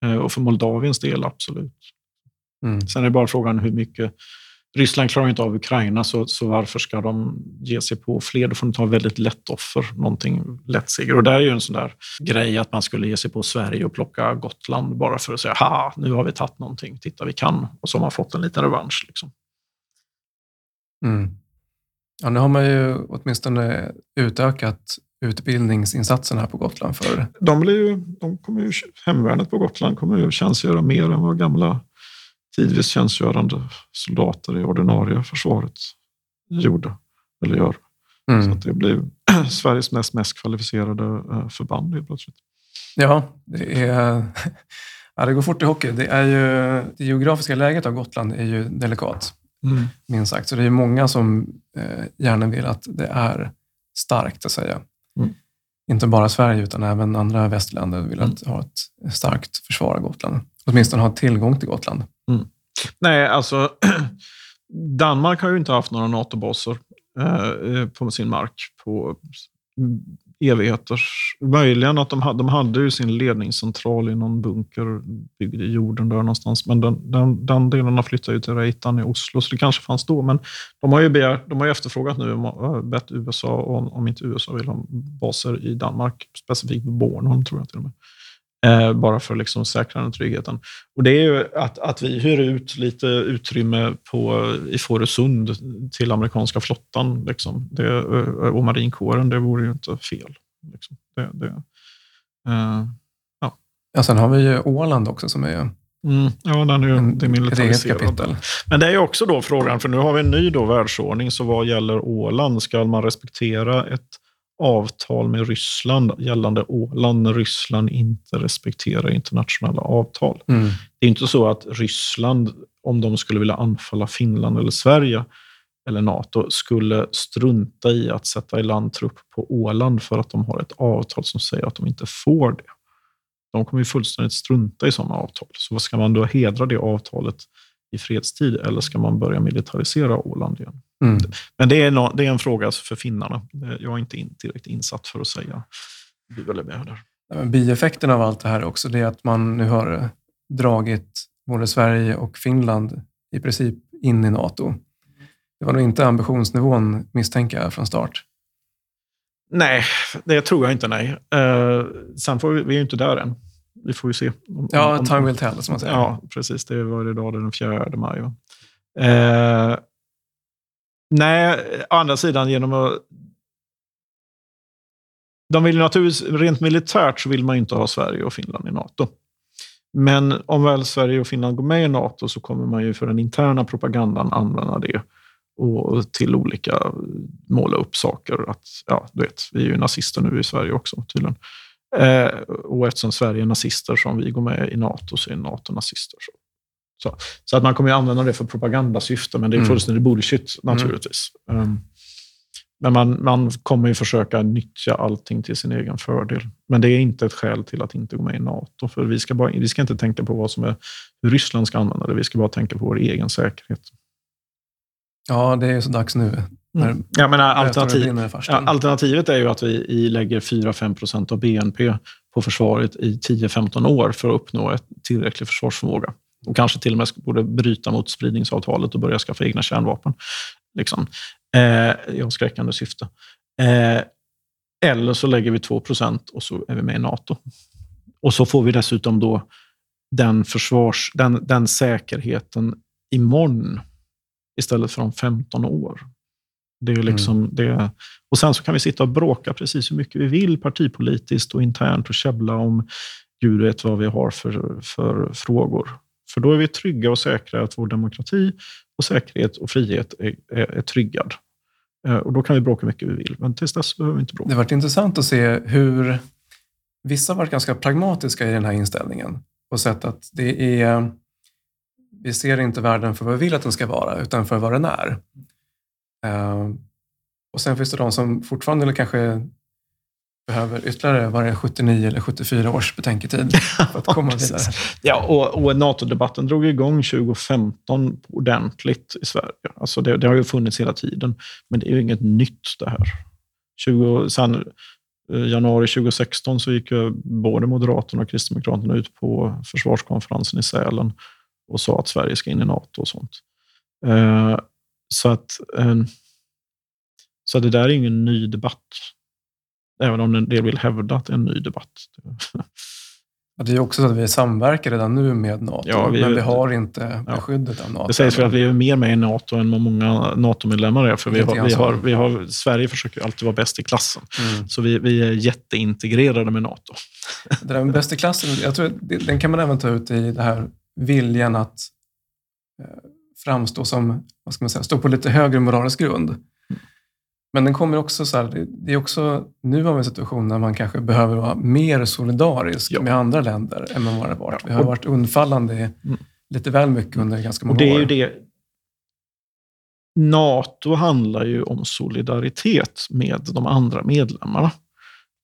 Ehm, och för Moldaviens del, absolut. Mm. Sen är det bara frågan hur mycket Ryssland klarar inte av Ukraina, så, så varför ska de ge sig på fler? Då får de ta väldigt lätt offer, någonting lättseger. Och det är ju en sån där grej att man skulle ge sig på Sverige och plocka Gotland bara för att säga ha, nu har vi tagit någonting, titta vi kan. Och så har man fått en liten revansch. Liksom. Mm. Ja, nu har man ju åtminstone utökat utbildningsinsatserna här på Gotland för... De, blir ju, de kommer ju, hemvärnet på Gotland kommer ju tjänstgöra mer än vad gamla tidvis tjänstgörande soldater i ordinarie försvaret gjorde eller gör. Mm. Så att det blir Sveriges mest, mest kvalificerade eh, förband helt plötsligt. Ja, det, är, ja, det går fort i hockey. Det, är ju, det geografiska läget av Gotland är ju delikat, minst sagt. Så det är många som eh, gärna vill att det är starkt, att säga. Mm. Inte bara Sverige, utan även andra västländer vill Mm. att ha ett starkt försvar av Gotland. Åtminstone ha tillgång till Gotland. Mm. Nej, alltså Danmark har ju inte haft några NATO-baser eh, eh, på sin mark på evigheters... Möjligen att de, hade, de hade ju sin ledningscentral i någon bunker byggd i jorden där någonstans. Men den, den, den delen har flyttat ju till Reitan i Oslo, så det kanske fanns då. Men de har ju, begärt, de har ju efterfrågat nu, eh, bett USA, om, om inte USA vill ha baser i Danmark, specifikt Bornholm tror jag till och med. Eh, bara för att liksom säkra den tryggheten. Och det är ju att, att vi hyr ut lite utrymme på, i Fårösund till amerikanska flottan liksom. det, och marinkåren. Det vore ju inte fel. Liksom. Det, det, eh, Ja, sen har vi ju Åland också som är mm, ja, den är ju en, det är. Men det är också då frågan, för nu har vi en ny då världsordning, så vad gäller Åland? Ska man respektera ett avtal med Ryssland gällande Åland när Ryssland inte respekterar internationella avtal? Mm. Det är inte så att Ryssland, om de skulle vilja anfalla Finland eller Sverige eller NATO, skulle strunta i att sätta i land trupp på Åland för att de har ett avtal som säger att de inte får det. De kommer ju fullständigt strunta i sådana avtal. Så vad ska man då hedra det avtalet i fredstid eller ska man börja militarisera Åland igen? Mm. Men det är, nå- det är en fråga för finnarna. Jag är inte in, tillräckligt insatt för att säga bu eller bä där. Ja, men Bieffekten av allt det här också, det är att man nu har eh, dragit både Sverige och Finland i princip in i NATO. Det var nog inte ambitionsnivån, misstänker jag, från start. Nej, det tror jag inte. Nej. Eh, sen får vi, vi är ju inte där än. Vi får ju se. Om, Ja, om- time will tell, som man säger. Ja, precis. Det var idag den 4 maj. Eh, nej, å andra sidan genom att... De vill naturligtvis, rent militärt så vill man ju inte ha Sverige och Finland i NATO. Men om väl Sverige och Finland går med i NATO så kommer man ju för den interna propagandan använda det och till olika måla upp saker. Att, ja, du vet, vi är ju nazister nu i Sverige också tydligen. Eh, och eftersom Sverige är nazister som vi går med i NATO så är NATO nazister. Så, så, så att man kommer ju använda det för propagandasyfte, men det är Mm. fullständigt bullshit naturligtvis. Um, men man, man kommer ju försöka nyttja allting till sin egen fördel. Men det är inte ett skäl till att inte gå med i NATO. För vi ska, bara, vi ska inte tänka på vad som är, hur Ryssland ska använda det. Vi ska bara tänka på vår egen säkerhet. Ja, det är så dags nu. När Jag menar, Alternativ. Ja, alternativet är ju att vi i lägger 4-5 procent av BNP på försvaret i 10-15 år för att uppnå ett tillräcklig försvarsförmåga. Och kanske till och med borde bryta mot spridningsavtalet och börja skaffa egna kärnvapen. Liksom. Eh, I avskräckande syfte. Eh, eller så lägger vi 2 procent och så är vi med i NATO. Och så får vi dessutom då den, försvars, den, den säkerheten imorgon istället för om 15 år. Det är liksom det. Och sen så kan vi sitta och bråka precis hur mycket vi vill partipolitiskt och internt och käbbla om Gud vet vad vi har för, för frågor. För då är vi trygga och säkra att vår demokrati och säkerhet och frihet är, är, är tryggad. Eh, och då kan vi bråka hur mycket vi vill, men tills dess behöver vi inte bråka. Det har varit intressant att se hur vissa har varit ganska pragmatiska i den här inställningen och sett att det är vi ser inte världen för vad vi vill att den ska vara, utan för vad den är. Eh, och sen finns det de som fortfarande eller kanske behöver ytterligare, var det 79 eller 74 års betänketid för att komma vidare. Ja, och, och NATO-debatten drog igång 2015 ordentligt i Sverige. Alltså det, det har ju funnits hela tiden, men det är ju inget nytt det här. 20, sen eh, januari 2016 så gick ju både Moderaterna och Kristdemokraterna ut på försvarskonferensen i Sälen och sa att Sverige ska in i NATO och sånt. Eh, så att eh, så det där är ingen ny debatt. Även om en del vill hävda att det är en ny debatt. Det är också så att vi samverkar redan nu med NATO, Ja, vi- men vi har inte Ja. skyddet av NATO. Det sägs väl att vi är mer med i NATO än vad många NATO-medlemmar är. För vi har, vi har, vi har, Sverige försöker alltid vara bäst i klassen. Mm. Så vi, vi är jätteintegrerade med NATO. Det där med bäst i klassen, jag tror den kan man även ta ut i det här viljan att eh, framstå som, vad ska man säga, stå på lite högre moralisk grund. Men den kommer också så här, det- är också, nu har vi en situation där man kanske behöver vara mer solidarisk Ja. med andra länder än man varit. Ja, Vi har varit undfallande Mm. lite väl mycket under ganska många Och det är år. ju det. NATO handlar ju om solidaritet med de andra medlemmarna.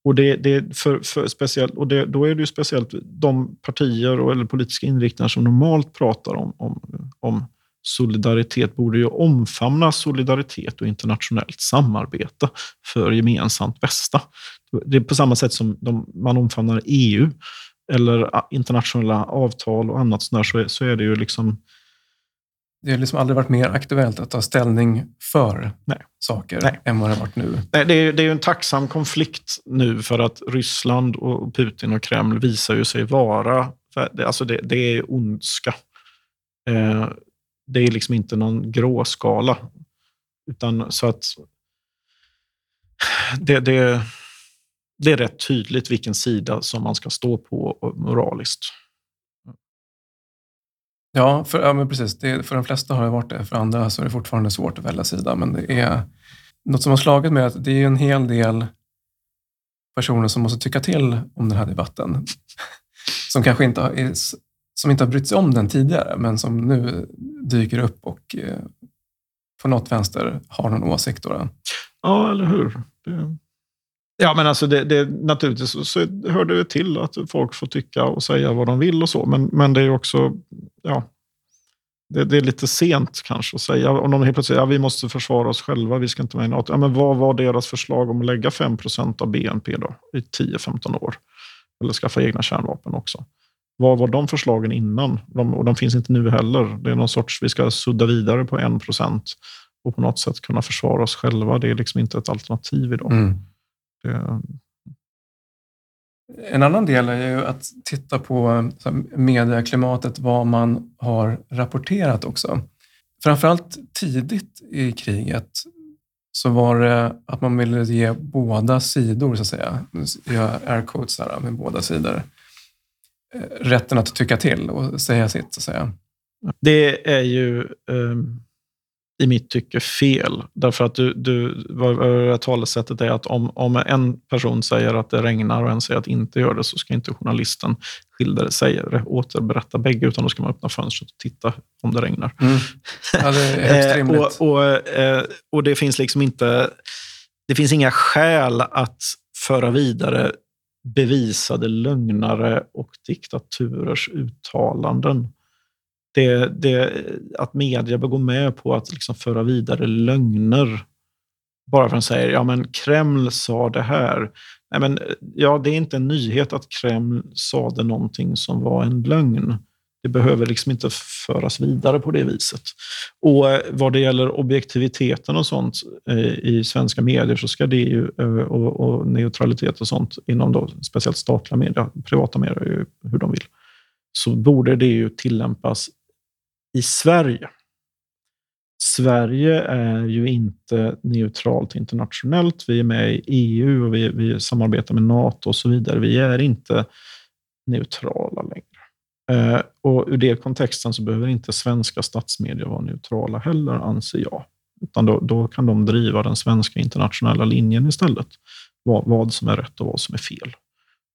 Och, det, det, för, för speciellt, och det, då är det ju speciellt de partier och, eller politiska inriktningar som normalt pratar om, om, om solidaritet borde ju omfamna solidaritet och internationellt samarbete för gemensamt bästa. Det är på samma sätt som de, man omfamnar EU eller internationella avtal och annat sånt där, så, är, så är det ju liksom Det har liksom aldrig varit mer aktuellt att ta ställning för Nej. saker Nej. än vad det har varit nu. Nej, det, är, det är ju en tacksam konflikt nu för att Ryssland och Putin och Kreml visar ju sig vara... Alltså det, det är ondska. Eh, det är liksom inte någon gråskala. Utan så att... Det, det, det är rätt tydligt vilken sida som man ska stå på moraliskt. Ja, för, ja men precis. Det, för de flesta har det varit det. För andra så är det fortfarande svårt att välja sida. Men det är något som har slagit mig är att det är en hel del personer som måste tycka till om den här debatten. Som kanske inte är, som inte har brytt sig om den tidigare, men som nu dyker upp och eh, på något vänster har någon åsikt. Då. Ja, eller hur? Det... Ja, men alltså det, det, naturligtvis så, så hör det till att folk får tycka och säga vad de vill och så. Men, men det är också, ja, det, det är lite sent kanske att säga. Om de helt plötsligt säger ja, vi måste försvara oss själva, vi ska inte vara med i NATO. Ja, men vad var deras förslag om att lägga 5% av BNP då i 10-15 år? Eller skaffa egna kärnvapen också. Vad var de förslagen innan? De, och de finns inte nu heller. Det är någon sorts, vi ska sudda vidare på 1% och på något sätt kunna försvara oss själva. Det är liksom inte ett alternativ idag. Mm. Det, En annan del är ju att titta på medieklimatet, vad man har rapporterat också. Framförallt tidigt i kriget så var det att man ville ge båda sidor, så att säga, jag air quotes här med båda sidor, rätten att tycka till och säga sitt, så att säga. det är ju ehm, i mitt tycke fel. Därför att du, du, vad, vad talesättet är att om, om en person säger att det regnar och en säger att det inte gör det så ska inte journalisten skildra säga, återberätta bägge utan då ska man öppna fönstret och titta om det regnar. Ja, det Eh, och, och, eh, och det finns liksom inte... Det finns inga skäl att föra vidare bevisade lögnare och diktaturers uttalanden. Det, det, att media bör gå med på att liksom föra vidare lögner bara för att de säger ja men Kreml sa det här. Nej, men, ja, det är inte en nyhet att Kreml sade någonting som var en lögn. Det behöver liksom inte föras vidare på det viset. Och eh, vad det gäller objektiviteten och sånt eh, i svenska medier så ska det ju, eh, och, och neutralitet och sånt inom då, speciellt statliga medier, privata medier är ju hur de vill, så borde det ju tillämpas i Sverige. Sverige är ju inte neutralt internationellt. Vi är med i EU och vi, vi samarbetar med NATO och så vidare. Vi är inte neutrala längre. Eh, och ur det kontexten så behöver inte svenska statsmedier vara neutrala heller, anser jag. Utan då, då kan de driva den svenska internationella linjen istället. Vad, vad som är rätt och vad som är fel.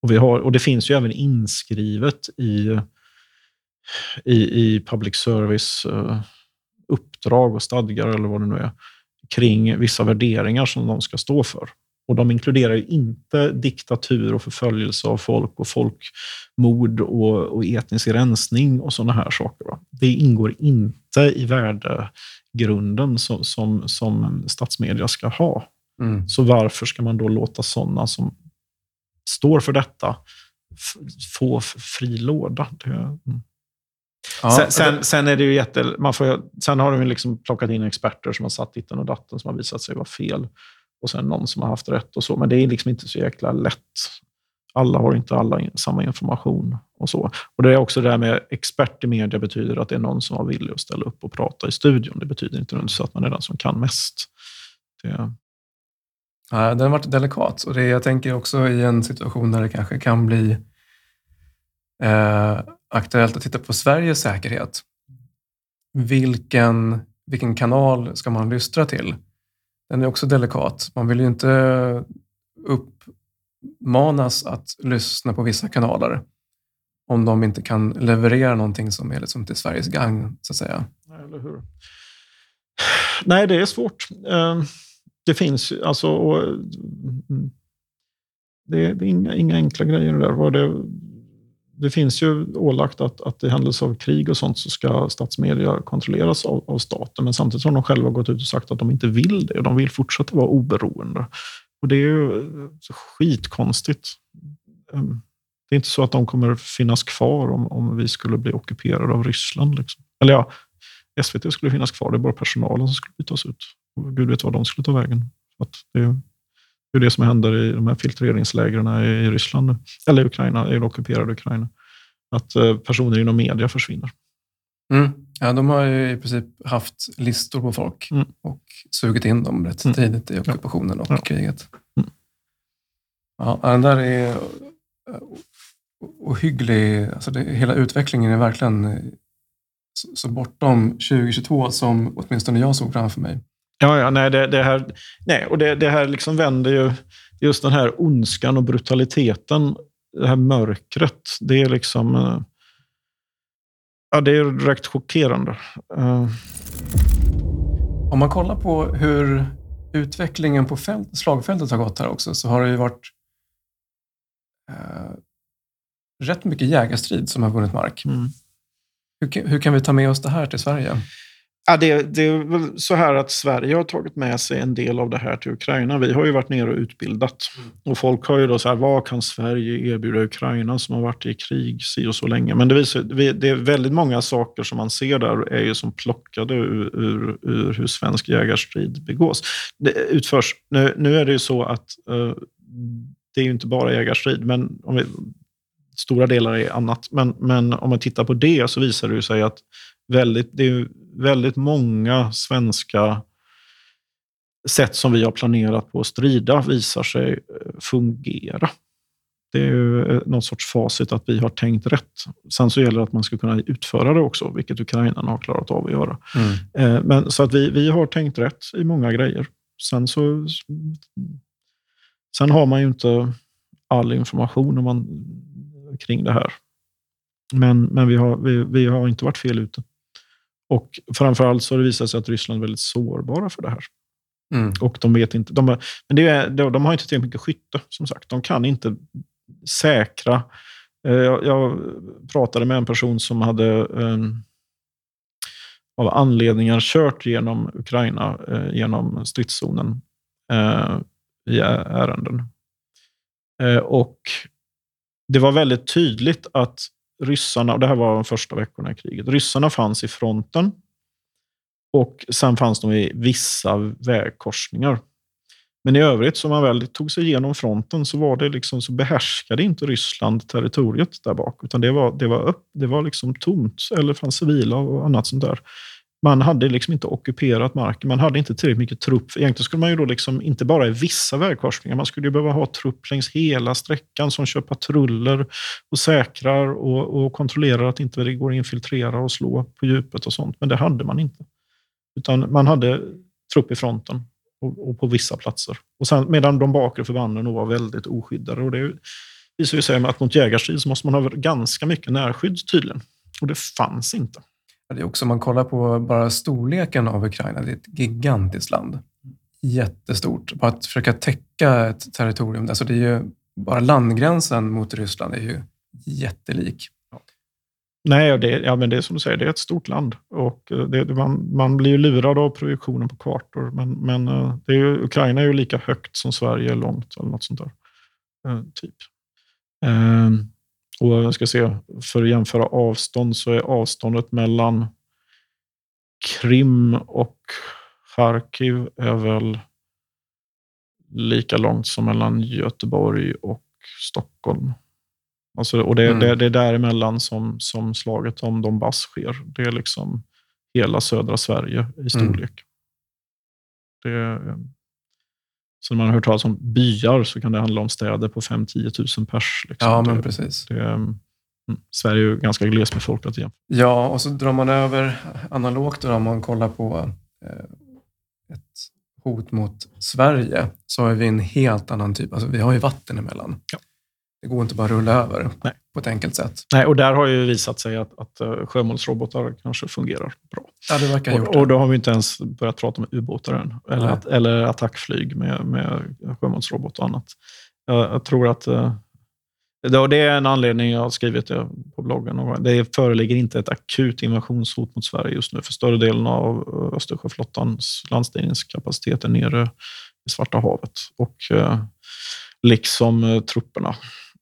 Och, vi har, och det finns ju även inskrivet i, i, i public service eh, uppdrag och stadgar eller vad det nu är, kring vissa värderingar som de ska stå för. Och de inkluderar ju inte diktatur och förföljelse av folk och folkmord och, och etnisk rensning och sådana här saker. Va? Det ingår inte i värdegrunden som, som, som statsmedia ska ha. Mm. Så varför ska man då låta sådana som står för detta få fri låda? Det, mm. Ja, sen, sen, sen är det ju jätte... Man får, sen har de liksom plockat in experter som har satt ditten och datten som har visat sig vara fel. Och sen någon som har haft rätt och så. Men det är liksom inte så jäkla lätt alla har inte alla samma information. och så. Och Det är också det här med expert i media betyder att det är någon som var villig att ställa upp och prata i studion. Det betyder inte nödvändigtvis att man är den som kan mest. Det... Ja, den har varit delikat och det, jag tänker också i en situation där det kanske kan bli eh, aktuellt att titta på Sveriges säkerhet. Vilken, vilken kanal ska man lystra till? Den är också delikat. Man vill ju inte uppmanas att lyssna på vissa kanaler om de inte kan leverera någonting som är liksom till Sveriges gang, så att säga. Eller hur? Nej, det är svårt. Ehm, det finns alltså... Mm, mm. Det är inga, inga enkla grejer där. Det, det finns ju ålagt att, att i händelse av krig och sånt så ska statsmedia kontrolleras av, av, staten. Men samtidigt har de själva gått ut och sagt att de inte vill det. De vill fortsätta vara oberoende. Och det är ju eh, skitkonstigt. Ehm, det är inte så att de kommer finnas kvar om, om vi skulle bli ockuperade av Ryssland. Liksom. Eller ja, SVT skulle finnas kvar. Det är bara personalen som skulle bytas ut. Och Gud vet vad de skulle ta vägen. Att det är det är det som händer i de här filtreringslägren i Ryssland, eller Ukraina, i ockuperade Ukraina. Att eh, personer inom media försvinner. Mm. Ja, de har ju i princip haft listor på folk mm. och sugit in dem rätt mm. tidigt i ockupationen och ja. kriget. Mm. Ja, den där är eh, ohygglig. Alltså det, hela utvecklingen är verkligen eh, så bortom 2022 som åtminstone jag såg framför mig. Ja, ja nej, det, det här, nej, och det, det, här liksom vänder ju just den här ondskan och brutaliteten, det här mörkret. Det är liksom... Eh, ja, det är direkt chockerande. Uh. Om man kollar på hur utvecklingen på fält, slagfältet har gått här också, så har det ju varit uh, rätt mycket jägarstrid som har vunnit mark. Mm. Hur, hur, kan vi ta med oss det här till Sverige? Ja, det, det är väl så här att Sverige har tagit med sig en del av det här till Ukraina. Vi har ju varit nere och utbildat. Mm. Och folk har ju då så här, vad kan Sverige erbjuda Ukraina som har varit i krig si och så länge? Men det, visar, det är väldigt många saker som man ser där är ju som plockade ur, ur, ur hur svensk jägarstrid begås. Det utförs. Nu, nu är det ju så att uh, det är ju inte bara jägarstrid, men om vi, stora delar är annat. Men, men om man tittar på det så visar det sig att väldigt, det är väldigt många svenska sätt som vi har planerat på att strida visar sig eh, fungera. Det är ju eh, någon sorts facit att vi har tänkt rätt. Sen så gäller det att man ska kunna utföra det också, vilket ukrainarna har klarat av att göra. Mm. Eh, men, så att vi, vi har tänkt rätt i många grejer. Sen, så, sen har man ju inte all information om man, kring det här. Men, men vi, har, vi, vi har inte varit fel ute. Och framförallt så har det visat sig att Ryssland är väldigt sårbara för det här. Mm. Och de vet inte. De, men det är, de har inte tillräckligt mycket skytte, som sagt. De kan inte säkra. Eh, jag, jag pratade med en person som hade um, av anledningar kört genom Ukraina, uh, genom stridszonen uh, i ärenden. Uh, och det var väldigt tydligt att ryssarna, och det här var de första veckorna i kriget, ryssarna fanns i fronten och sen fanns de i vissa vägkorsningar. Men i övrigt, som man väl tog sig igenom fronten, så, var det liksom, så behärskade inte Ryssland territoriet där bak, utan det var, det var, upp, det var liksom tomt, eller fanns civila och annat sånt där man hade liksom inte ockuperat marken. Man hade inte tillräckligt mycket trupp. Egentligen skulle man ju då liksom, inte bara i vissa vägkorsningar, man skulle ju behöva ha trupp längs hela sträckan som kör patruller och säkrar och, och kontrollerar att inte det går att infiltrera och slå på djupet och sånt. Men det hade man inte. Utan man hade trupp i fronten och, och på vissa platser. Och sen, medan de bakre förbanden var väldigt oskyddade. Och det visar sig att mot jägarstrid så måste man ha ganska mycket närskydd tydligen. Och det fanns inte. Det är också, om man kollar på bara storleken av Ukraina, det är ett gigantiskt land. Jättestort. Bara att försöka täcka ett territorium, alltså det är ju, bara landgränsen mot Ryssland är ju jättelik. Nej, det, ja, men det är som du säger, det är ett stort land. Och eh, det, man, man blir ju lurad av projektionen på kartor. Men, men eh, det är ju, Ukraina är ju lika högt som Sverige är långt, eller något sånt där. Eh, typ. Ehm, och jag ska se, för att jämföra avstånd så är avståndet mellan Krim och Charkiv är väl lika långt som mellan Göteborg och Stockholm. Alltså, och det, Mm. det, det är däremellan som, som slaget om Donbass sker. Det är liksom hela södra Sverige i storlek. Det, är- så när man har hört talas om byar så kan det handla om städer på 5-10 000 pers. Liksom. Ja, men det, precis. det, mm, Sverige är ju ganska glesbefolkat igen. Ja, och så drar man över analogt då, om man kollar på eh, ett hot mot Sverige, så har vi en helt annan typ. Alltså, vi har ju vatten emellan. Ja. Det går inte bara att rulla över Nej. på ett enkelt sätt. Nej, och där har ju visat sig att, att eh, sjömålsrobotar kanske fungerar bra. Ja, det verkar ha gjort Och, det. och då har vi inte ens börjat prata om ubåtar än. Eller, att, eller attackflyg med, med sjömålsrobot och annat. Jag, jag tror att eh, det, är en anledning jag har skrivit det på bloggen. Det föreligger inte ett akut invasionshot mot Sverige just nu. För större delen av eh, Östersjöflottans landstigningskapacitet är nere i Svarta havet. Och liksom trupperna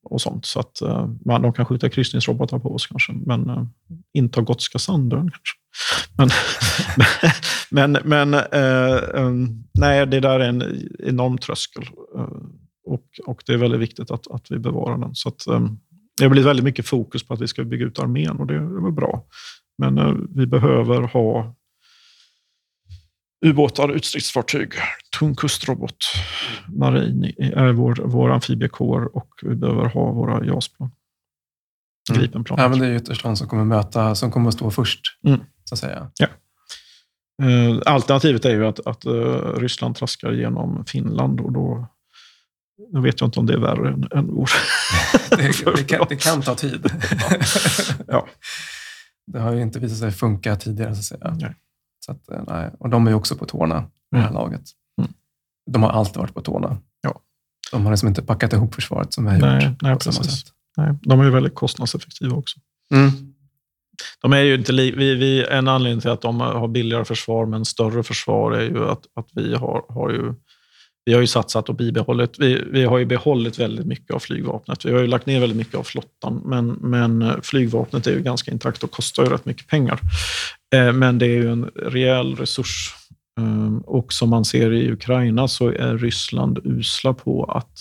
och sånt. Så att eh, man, de kan skjuta kryssningsrobotar på oss kanske, men inta inte Gotska Sandön kanske. Men, men, men eh, nej, det där är en enorm tröskel. Och, och det är väldigt viktigt att, att vi bevarar den. Så att, eh, det har blivit väldigt mycket fokus på att vi ska bygga ut armén och det är väl bra. Men eh, vi behöver ha ubåtar, utstridsfartyg, tung kustrobot, marin är vår, vår amfibiekår och vi behöver ha våra JAS-plan. Mm. Gripenplan. Ja, men det är ytterst de som kommer möta, som kommer att stå först, Mm. så att säga. Eh, Alternativet är ju att, att eh, Ryssland traskar genom Finland och då, då vet jag inte om det är värre än, än vår. Det, det, kan, det kan ta tid. Ja. Det har ju inte visat sig funka tidigare, så att säga. Nej. Så att, eh, nej. Och de är också på tårna, det här Mm. laget. Mm. De har alltid varit på tårna. Ja. De har liksom inte packat ihop försvaret som vi har gjort. Nej, nej, på samma precis. Nej, de är ju väldigt kostnadseffektiva också. Mm. De är ju inte vi, vi, en anledning till att de har billigare försvar men större försvar är ju att, att vi har, har ju vi har ju satsat och bibehållit, vi, vi har ju behållit väldigt mycket av flygvapnet. Vi har ju lagt ner väldigt mycket av flottan, men, men flygvapnet är ju ganska intakt och kostar ju rätt mycket pengar. Eh, Men det är ju en rejäl resurs. Eh, Och som man ser i Ukraina så är Ryssland usla på att,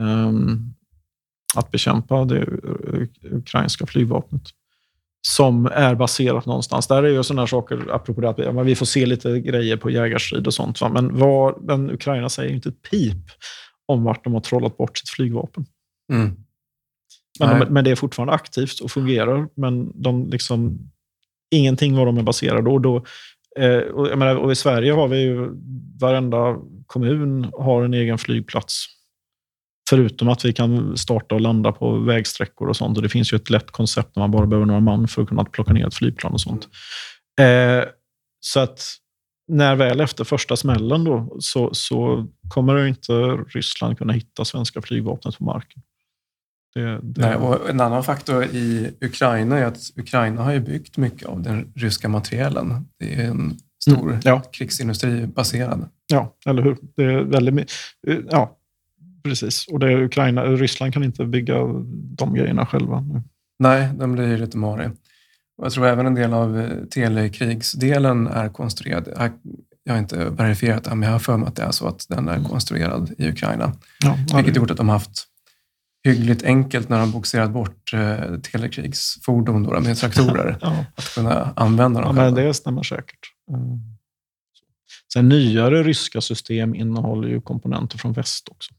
ehm, att bekämpa det ukrainska flygvapnet som är baserat någonstans. Där är ju sådana saker, apropå det att vi får se lite grejer på jägarstrid och sånt. Va? Men, vad, men Ukraina säger ju inte ett pip om vart de har trollat bort sitt flygvapen. Mm. Men, de, men det är fortfarande aktivt och fungerar. Men de liksom, ingenting vad de är baserade och då eh, och, jag menar, och I Sverige har vi ju, varenda kommun har en egen flygplats. Förutom att vi kan starta och landa på vägsträckor och sånt. Och Det finns ju ett lätt koncept när man bara behöver några man för att kunna plocka ner ett flygplan och sånt. Eh, så att när väl efter första smällen då, så, så kommer ju inte Ryssland kunna hitta svenska flygvapnet på marken. Det, det, Nej, och en annan faktor i Ukraina är att Ukraina har ju byggt mycket av den ryska materielen. Det är en stor Mm, ja. krigsindustri baserad. Ja, eller hur? Det är väldigt eh, Ja, precis. Och det är Ukraina, Ryssland kan inte bygga de grejerna själva. nu. Nej, den blir ju lite marig. Jag tror även en del av eh, telekrigsdelen är konstruerad. Jag- har inte verifierat det, men jag har för mig att det är så att den är konstruerad i Ukraina. Ja, ja, Vilket det, gjort att de haft hyggligt enkelt när de bogserat bort eh, telekrigsfordon då, med traktorer ja, att kunna använda ja, dem men själva. det stämmer säkert. Mm. Sen nyare ryska system innehåller ju komponenter från väst också.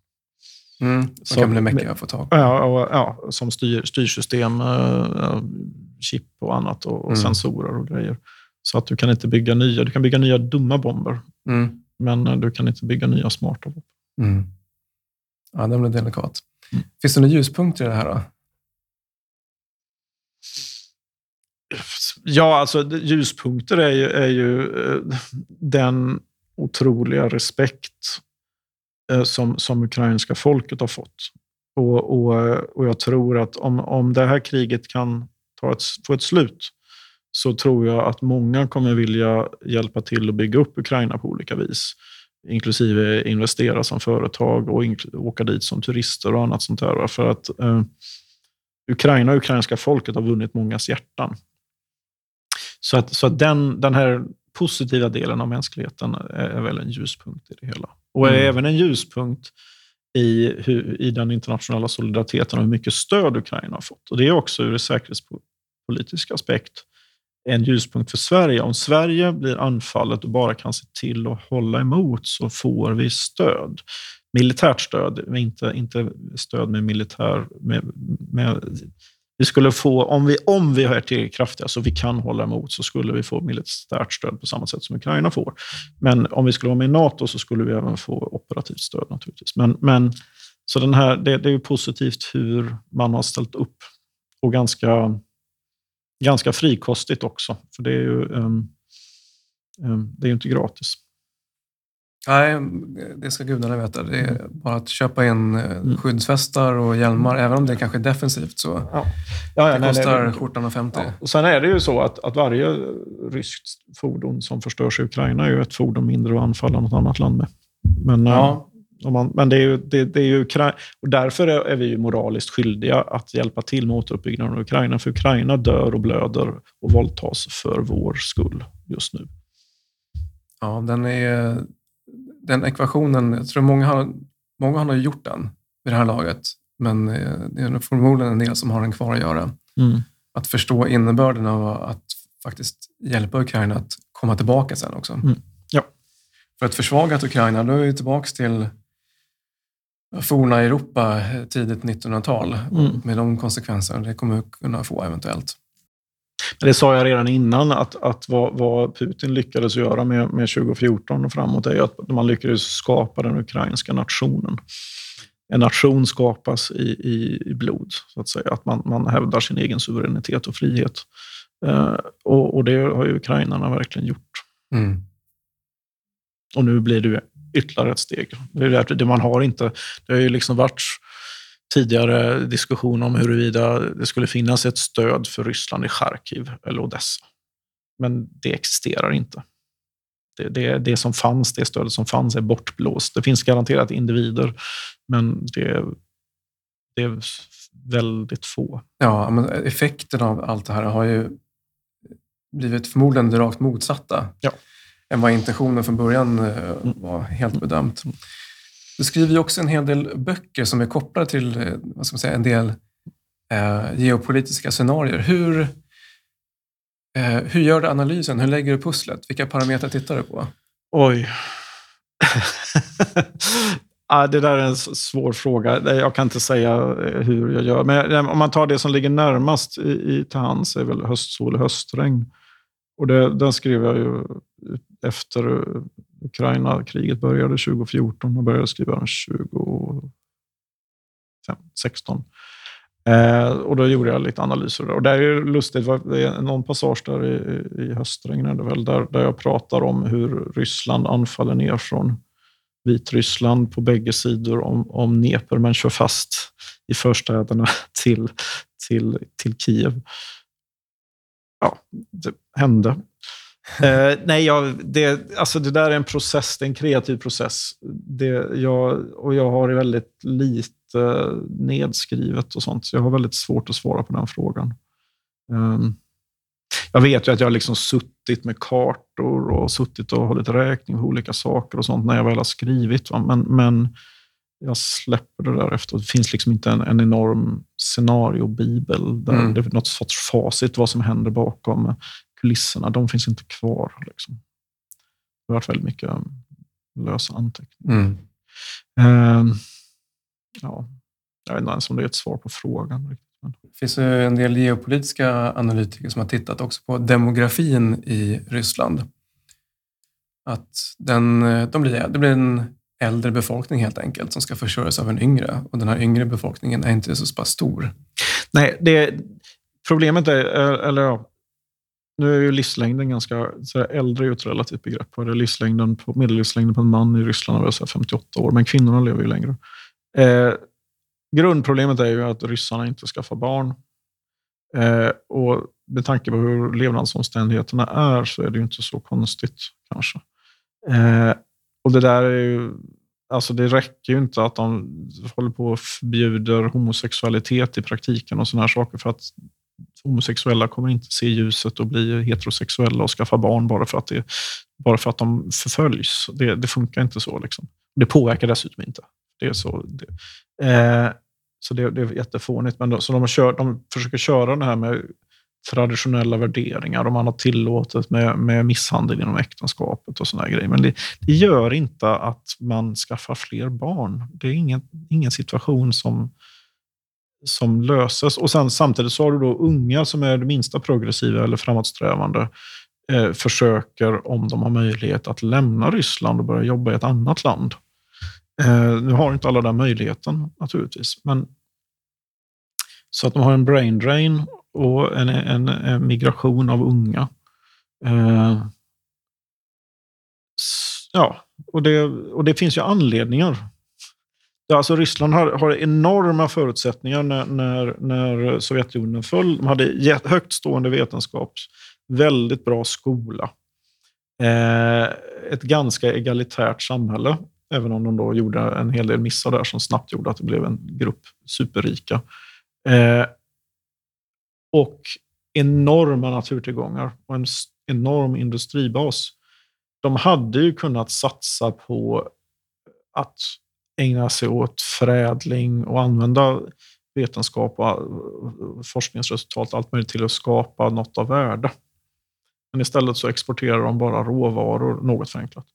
Mm, som Så- kan bli mäckiga att få tag på. Ja, och, ja, som styr, styrsystem, eh, chip och annat och, och Mm. sensorer och grejer. Så att du kan inte bygga nya, du kan bygga nya dumma bomber, Mm. men eh, du kan inte bygga nya smarta vapen. Mm. Ja, den blir delikat. Finns det några ljuspunkter i det här då? Ja, alltså ljuspunkter är ju, är ju eh, den otroliga respekt eh, som, som ukrainska folket har fått. Och, och, och jag tror att om, om det här kriget kan ta ett, få ett slut så tror jag att många kommer vilja hjälpa till att bygga upp Ukraina på olika vis. Inklusive investera som företag och åka dit som turister och annat sånt där. För att eh, Ukraina och ukrainska folket har vunnit mångas hjärtan. Så att, så att den, den här positiva delen av mänskligheten är, är väl en ljuspunkt i det hela. Och är Mm. även en ljuspunkt i, hur, i den internationella solidariteten och hur mycket stöd Ukraina har fått. Och Det är också ur en säkerhetspolitisk aspekt en ljuspunkt för Sverige. Om Sverige blir anfallet och bara kan se till att hålla emot så får vi stöd. Militärt stöd, inte, inte stöd med militär... Med, med, vi skulle få, om vi, om vi är tillräckligt kraftiga så vi kan hålla emot så skulle vi få militärt stöd på samma sätt som Ukraina får. Men om vi skulle vara med i NATO så skulle vi även få operativt stöd naturligtvis. Men, men, så den här, det, det är positivt hur man har ställt upp och ganska ganska frikostigt också, för det är ju, um, um, det är inte gratis. Nej, det ska gudarna veta. Det är bara att köpa in eh, mm. skyddsvästar och hjälmar, även om det kanske är defensivt. Så ja. Ja, ja, det nej, kostar nej, skjortan och 50. Ja. Och sen är det ju så att, att varje ryskt fordon som förstörs i Ukraina är ju ett fordon mindre att anfalla något annat land med. Men, ja. Man, men det är ju, det, det är ju och därför är vi ju moraliskt skyldiga att hjälpa till med återuppbyggnaden av Ukraina. För Ukraina dör och blöder och våldtas för vår skull just nu. Ja, den, är, den ekvationen, jag tror många har, många har gjort den vid det här laget. Men eh, det är förmodligen en del som har den kvar att göra. Mm. Att förstå innebörden av att faktiskt hjälpa Ukraina att komma tillbaka sen också. Mm. Ja. För ett försvagat Ukraina, då är vi tillbaka till forna Europa, tidigt 1900-tal, mm. med de konsekvenser det kommer kunna få eventuellt. Det sa jag redan innan, att, att vad, vad Putin lyckades göra med, med 2014 och framåt är att man lyckades skapa den ukrainska nationen. En nation skapas i, i, i blod, så att säga. Att man, man hävdar sin egen suveränitet och frihet. Eh, och, och, det har ju ukrainarna verkligen gjort. Mm. Och nu blir det ytterligare ett steg. Det, är det man har inte... Det har ju liksom varit tidigare diskussion om huruvida det skulle finnas ett stöd för Ryssland i Charkiv eller Odessa. Men det existerar inte. Det, det, det som fanns, det stödet som fanns är bortblåst. Det finns garanterat individer, men det, det är väldigt få. Ja, men effekten av allt det här har ju blivit förmodligen det rakt motsatta. Ja än vad intentionen från början eh, var helt bedömt. Du skriver ju också en hel del böcker som är kopplade till eh, vad ska man säga, en del eh, geopolitiska scenarier. Hur, eh, hur gör du analysen? Hur lägger du pusslet? Vilka parametrar tittar du på? Oj. ah, det där är en svår fråga. Jag kan inte säga eh, hur jag gör. Men om man tar det som ligger närmast i, i till hands är väl höstsol och höstregn. Och det, den skrev jag ju efter Ukraina-kriget började 2014 och började skriva den 2016. Eh, och då gjorde jag lite analyser. Och det är ju lustigt, det är någon passage där i, i höstregnet väl, där, där jag pratar om hur Ryssland anfaller ner från Vitryssland på bägge sidor om, om Dnepr, men kör fast i förstäderna till, till, till Kiev. Ja, det hände. Uh, nej, jag, det, alltså det där är en process, det är en kreativ process. Det, jag, och jag har väldigt lite nedskrivet och sånt, så jag har väldigt svårt att svara på den frågan. Um, jag vet ju att jag har liksom suttit med kartor och suttit och hållit räkning på olika saker och sånt när jag väl har skrivit. Va? Men, men jag släpper det där efter. Det finns liksom inte en, en enorm scenariobibel där mm. det är något sorts facit vad som händer bakom kulisserna, de finns inte kvar. Liksom. Det har varit väldigt mycket lösa anteckningar. Mm. Uh, ja, jag vet inte ens om det är ett svar på frågan. Det finns en del geopolitiska analytiker som har tittat också på demografin i Ryssland. Att den, de blir, det blir en äldre befolkning helt enkelt som ska försörjas av en yngre och den här yngre befolkningen är inte så pass stor. Nej, det, problemet är, eller ja, nu är ju livslängden ganska... Så äldre är ju ett relativt begrepp. Det livslängden på, medellivslängden på en man i Ryssland är 58 år, men kvinnorna lever ju längre. Eh, grundproblemet är ju att ryssarna inte skaffar barn. Eh, och med tanke på hur levnadsomständigheterna är så är det ju inte så konstigt kanske. Eh, och det där är ju... Alltså det räcker ju inte att de håller på och förbjuder homosexualitet i praktiken och sådana här saker för att homosexuella kommer inte se ljuset och bli heterosexuella och skaffa barn bara för att, det, bara för att de förföljs. Det, det funkar inte så. Liksom. Det påverkar dessutom inte. Det är så. Det, eh, så det, det är jättefånigt. Men då, så de, kör, de försöker köra det här med traditionella värderingar och man har tillåtit med, med misshandel inom äktenskapet och såna grejer. Men det, det, gör inte att man skaffar fler barn. Det är ingen, ingen situation som, som löses. Och sen, samtidigt så har du då unga som är det minsta progressiva eller framåtsträvande eh, försöker, om de har möjlighet, att lämna Ryssland och börja jobba i ett annat land. Eh, nu har inte alla den möjligheten naturligtvis, men så att de har en brain drain och en, en, en migration av unga. Eh, ja, och det, och det finns ju anledningar. Alltså Ryssland har, har enorma förutsättningar när, när, när Sovjetunionen föll. De hade högt stående vetenskap, väldigt bra skola. Eh, ett ganska egalitärt samhälle, även om de då gjorde en hel del missar där som snabbt gjorde att det blev en grupp superrika. Eh, och enorma naturtillgångar och en enorm industribas. De hade ju kunnat satsa på att ägna sig åt förädling och använda vetenskap och forskningsresultat allt möjligt till att skapa något av värde. Men istället så exporterar de bara råvaror, något förenklat.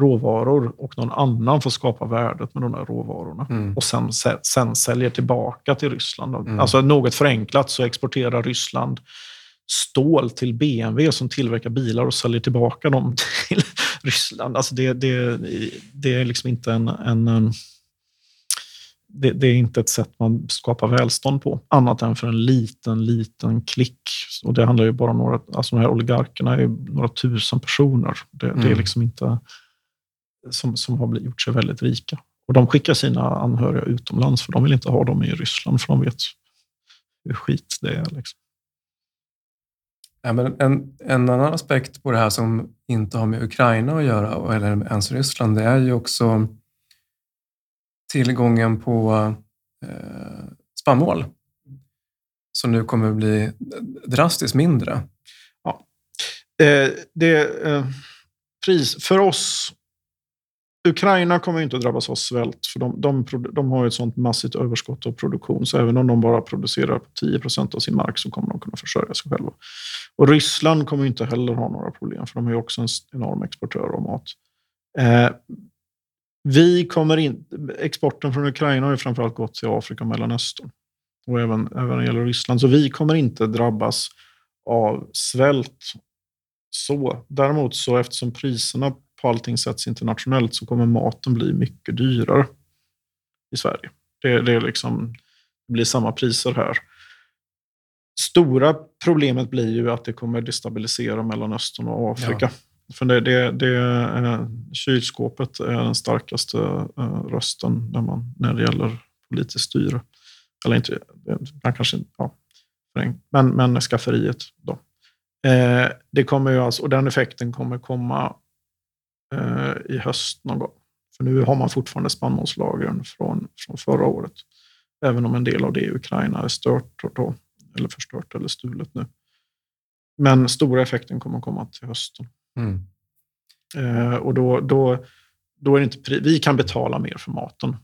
Råvaror och någon annan får skapa värdet med de där råvarorna. Mm. Och sen, sen säljer tillbaka till Ryssland. Mm. Alltså något förenklat så exporterar Ryssland stål till BMW som tillverkar bilar och säljer tillbaka dem till Ryssland. Alltså det, det, det är liksom inte en, en det, det, är inte ett sätt man skapar välstånd på, annat än för en liten, liten klick. Och det handlar ju bara om några, alltså de här oligarkerna är några tusen personer. Det, mm. det är mm. liksom inte som, som har gjort sig väldigt rika. Och de skickar sina anhöriga utomlands, för de vill inte ha dem i Ryssland, för de vet hur skit det är. Liksom. Ja, men en, en annan aspekt på det här som inte har med Ukraina att göra, eller ens Ryssland, det är ju också tillgången på eh, spannmål som nu kommer att bli drastiskt mindre. Ja. Eh, det, eh, pris, för oss Ukraina kommer inte att drabbas av svält, för de, de, de har ett sånt massivt överskott av produktion, så även om de bara producerar på 10 procent av sin mark så kommer de kunna försörja sig själva. Och Ryssland kommer inte heller ha några problem, för de är också en enorm exportör av mat. Eh, vi kommer in, exporten från Ukraina har ju framförallt gått till Afrika och Mellanöstern. Och även, även när det gäller Ryssland. Så vi kommer inte drabbas av svält så. Däremot så eftersom priserna på allting sätts internationellt så kommer maten bli mycket dyrare i Sverige. Det, det, liksom, det blir samma priser här. Stora problemet blir ju att det kommer destabilisera Mellanöstern och Afrika. Ja. För det, det, det, kylskåpet är den starkaste eh, rösten när, man, när det gäller politiskt styre. Eller inte, man kanske, ja, men, men skafferiet. Då. Eh, det kommer ju alltså, och den effekten kommer komma i höst någon gång. För nu har man fortfarande spannmålslagren från, från förra året. Även om en del av det i Ukraina är stört då, eller förstört eller stulet nu. Men stora effekten kommer att komma till hösten. Mm. Eh, och då, då, då är det inte, vi kan betala mer för maten.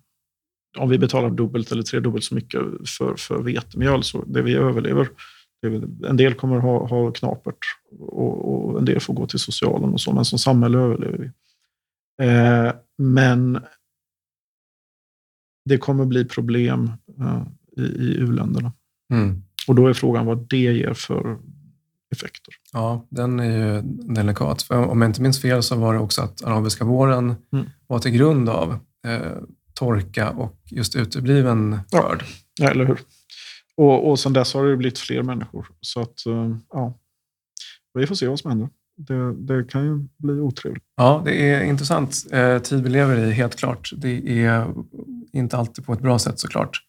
Om vi betalar dubbelt eller tredubbelt så mycket för, för vetemjöl, så det vi överlever, en del kommer ha, ha knapert och, och, en del får gå till socialen och så, men som samhälle överlever vi. Eh, men det kommer bli problem eh, i, i u-länderna. Mm. Och då är frågan vad det ger för effekter. Ja, den är ju delikat. För om jag inte minns fel så var det också att arabiska våren mm. var till grund av eh, torka och just utebliven skörd. Ja, eller hur. Och, och sen dess har det blivit fler människor. Så att, eh, ja, vi får se vad som händer. Det, det kan ju bli otrevligt. Ja, det är intressant eh, tid vi lever i, helt klart. Det är inte alltid på ett bra sätt såklart.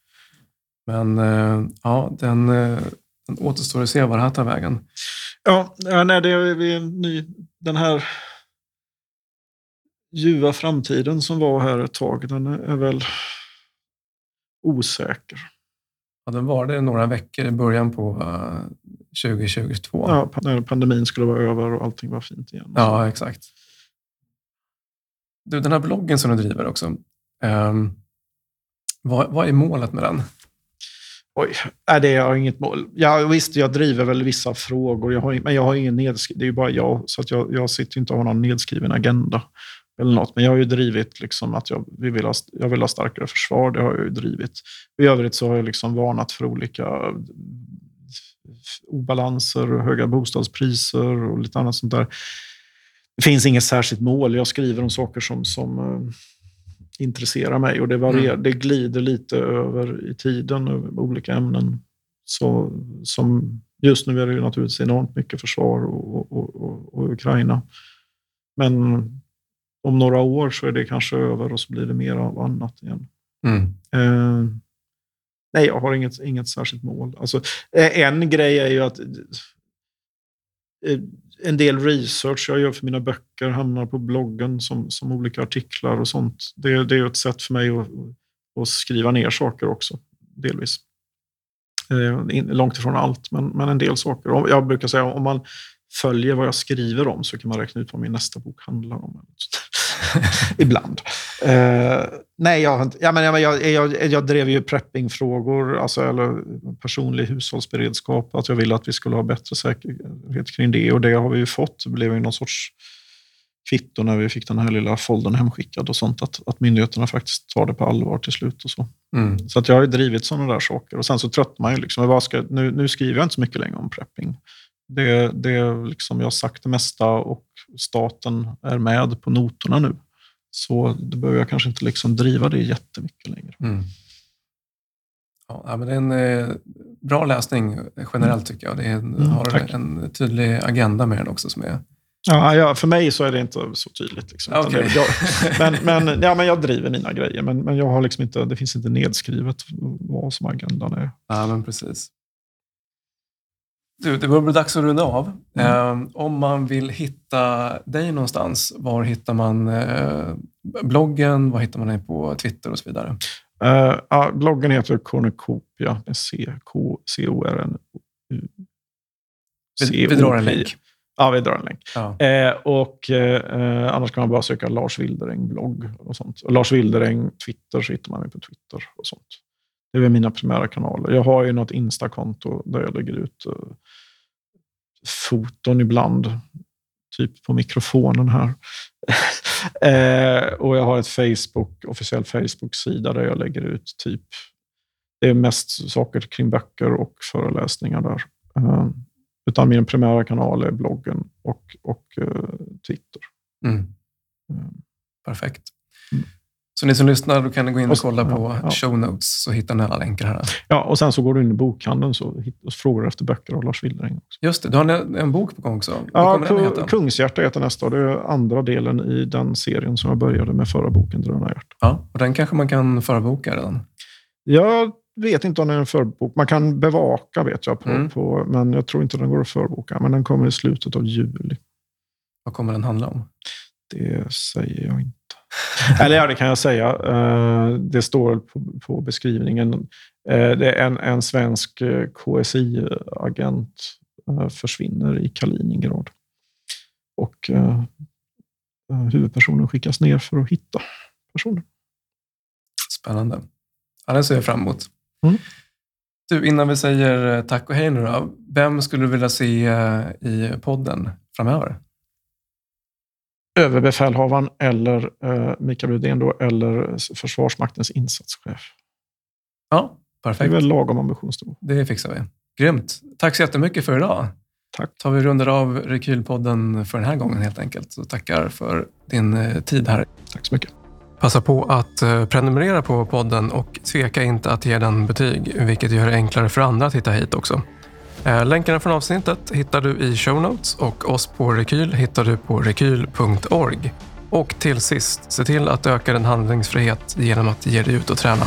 Men eh, ja, den, eh, den återstår att se var det här tar vägen. Ja, nej, det är ny, den här ljuva framtiden som var här ett tag, den är väl osäker. Ja, den var det några veckor i början på 2022. Eh, ja, när pandemin skulle vara över och allting var fint igen. Ja, exakt. Du, den här bloggen som du driver också. Um, Vad, vad är målet med den? Oj, nej, det har inget mål. Ja, visst, jag driver väl vissa frågor, jag har, men jag har ingen nedskriven, det är ju bara jag, så att jag, jag sitter inte och har någon nedskriven agenda. Eller något. Men jag har ju drivit liksom att jag vill, ha, jag vill ha starkare försvar, det har jag ju drivit. I övrigt så har jag liksom varnat för olika obalanser, och höga bostadspriser och lite annat sånt där. Det finns inget särskilt mål. Jag skriver om saker som, som uh, intresserar mig och det, varierar, mm. det glider lite över i tiden, över olika ämnen. Så, som just nu är det ju naturligtvis enormt mycket försvar och, och, och, och Ukraina. Men om några år så är det kanske över och så blir det mer av annat igen. Mm. Uh, nej, jag har inget, inget särskilt mål. Alltså, en grej är ju att en del research jag gör för mina böcker hamnar på bloggen som, som olika artiklar och sånt. Det, det är ett sätt för mig att, att skriva ner saker också, delvis. Eh, långt ifrån allt, men, men en del saker. Jag brukar säga om man följer vad jag skriver om så kan man räkna ut vad min nästa bok handlar om. Ibland. Uh, nej, jag, ja, men jag, jag, jag, jag drev ju preppingfrågor, alltså, eller personlig hushållsberedskap. Att jag ville att vi skulle ha bättre säkerhet kring det och det har vi ju fått. Det blev ju någon sorts kvitto när vi fick den här lilla foldern hemskickad och sånt. Att, att myndigheterna faktiskt tar det på allvar till slut och så. Mm. Så att jag har ju drivit sådana där saker. Och sen så tröttnar man ju. Liksom, ska, nu, nu skriver jag inte så mycket längre om prepping. Det, det liksom, jag har sagt det mesta och staten är med på noterna nu. Så då behöver jag kanske inte liksom driva det jättemycket längre. Mm. Ja, men det är en eh, bra läsning generellt tycker jag. Det är, mm, har tack. en tydlig agenda med den också som är Ja, ja, för mig så är det inte så tydligt. Liksom. Okay. Jag, men, men, ja, men jag driver mina grejer, men, men jag har liksom inte, det finns inte nedskrivet vad som agendan är. Ja, men precis. Du, det börjar bli dags att runda av. Mm. Eh, om man vill hitta dig någonstans, var hittar man eh, bloggen? Var hittar man dig på Twitter och så vidare? Uh, ja, bloggen heter Cornucopia med C, K, C, O, R, N, U. Vi, vi drar en länk. Ja, vi drar en länk. Ja. Eh, och eh, Annars kan man bara söka Lars Wildereng blogg och sånt. Och Lars Wildereng Twitter så hittar man mig på Twitter och sånt. Det är mina primära kanaler. Jag har ju något Insta-konto där jag lägger ut uh, foton ibland. Typ på mikrofonen här. eh, och jag har ett Facebook, officiell Facebook-sida där jag lägger ut typ... Det är mest saker kring böcker och föreläsningar där. Uh, utan min primära kanal är bloggen och, och uh, Twitter. Mm. Perfekt. Mm. Så ni som lyssnar, då kan ni gå in och kolla på ja, ja. show notes så hittar ni alla länkar här. Ja, och sen så går du in i bokhandeln så och frågar efter böcker av Lars Wildring. Just det, du har en, en bok på gång också. Ja, Kungshjärta heter nästa och det är andra delen i den serien som jag började med förra boken, Drönarhjärta. Ja, och den kanske man kan förboka redan? Jag vet inte om den är en förbok. Man kan bevaka vet jag, på, mm. på, men jag tror inte den går att förboka. Men den kommer i slutet av juli. Vad kommer den handla om? Det säger jag inte. Eller ja, det kan jag säga. Eh, det står på, beskrivningen. Eh, det är en, en svensk eh, KSI-agent försvinner i Kaliningrad. Och huvudpersonen skickas ner för att hitta personen. Spännande. Ja, den ser jag fram emot. Mm. Du, innan vi säger tack och hej nu då. Vem skulle du vilja se i podden framöver? Överbefälhavaren eller eh, Mikael Rydén då, eller Försvarsmaktens insatschef. Ja, perfekt. Det är väl lagom ambitionsnivå. Det fixar vi. Grymt. Tack så jättemycket för idag. Tack. tar vi rundar av Rekylpodden för den här gången helt enkelt. Så tackar för din eh, tid här. Tack så mycket. Passa på att eh, prenumerera på podden och tveka inte att ge den betyg, vilket gör det enklare för andra att hitta hit också. Eh, länkarna från avsnittet hittar du i show notes och oss på Rekyl hittar du på rekyl.org. Och till sist, se till att öka din handlingsfrihet genom att ge dig ut och träna.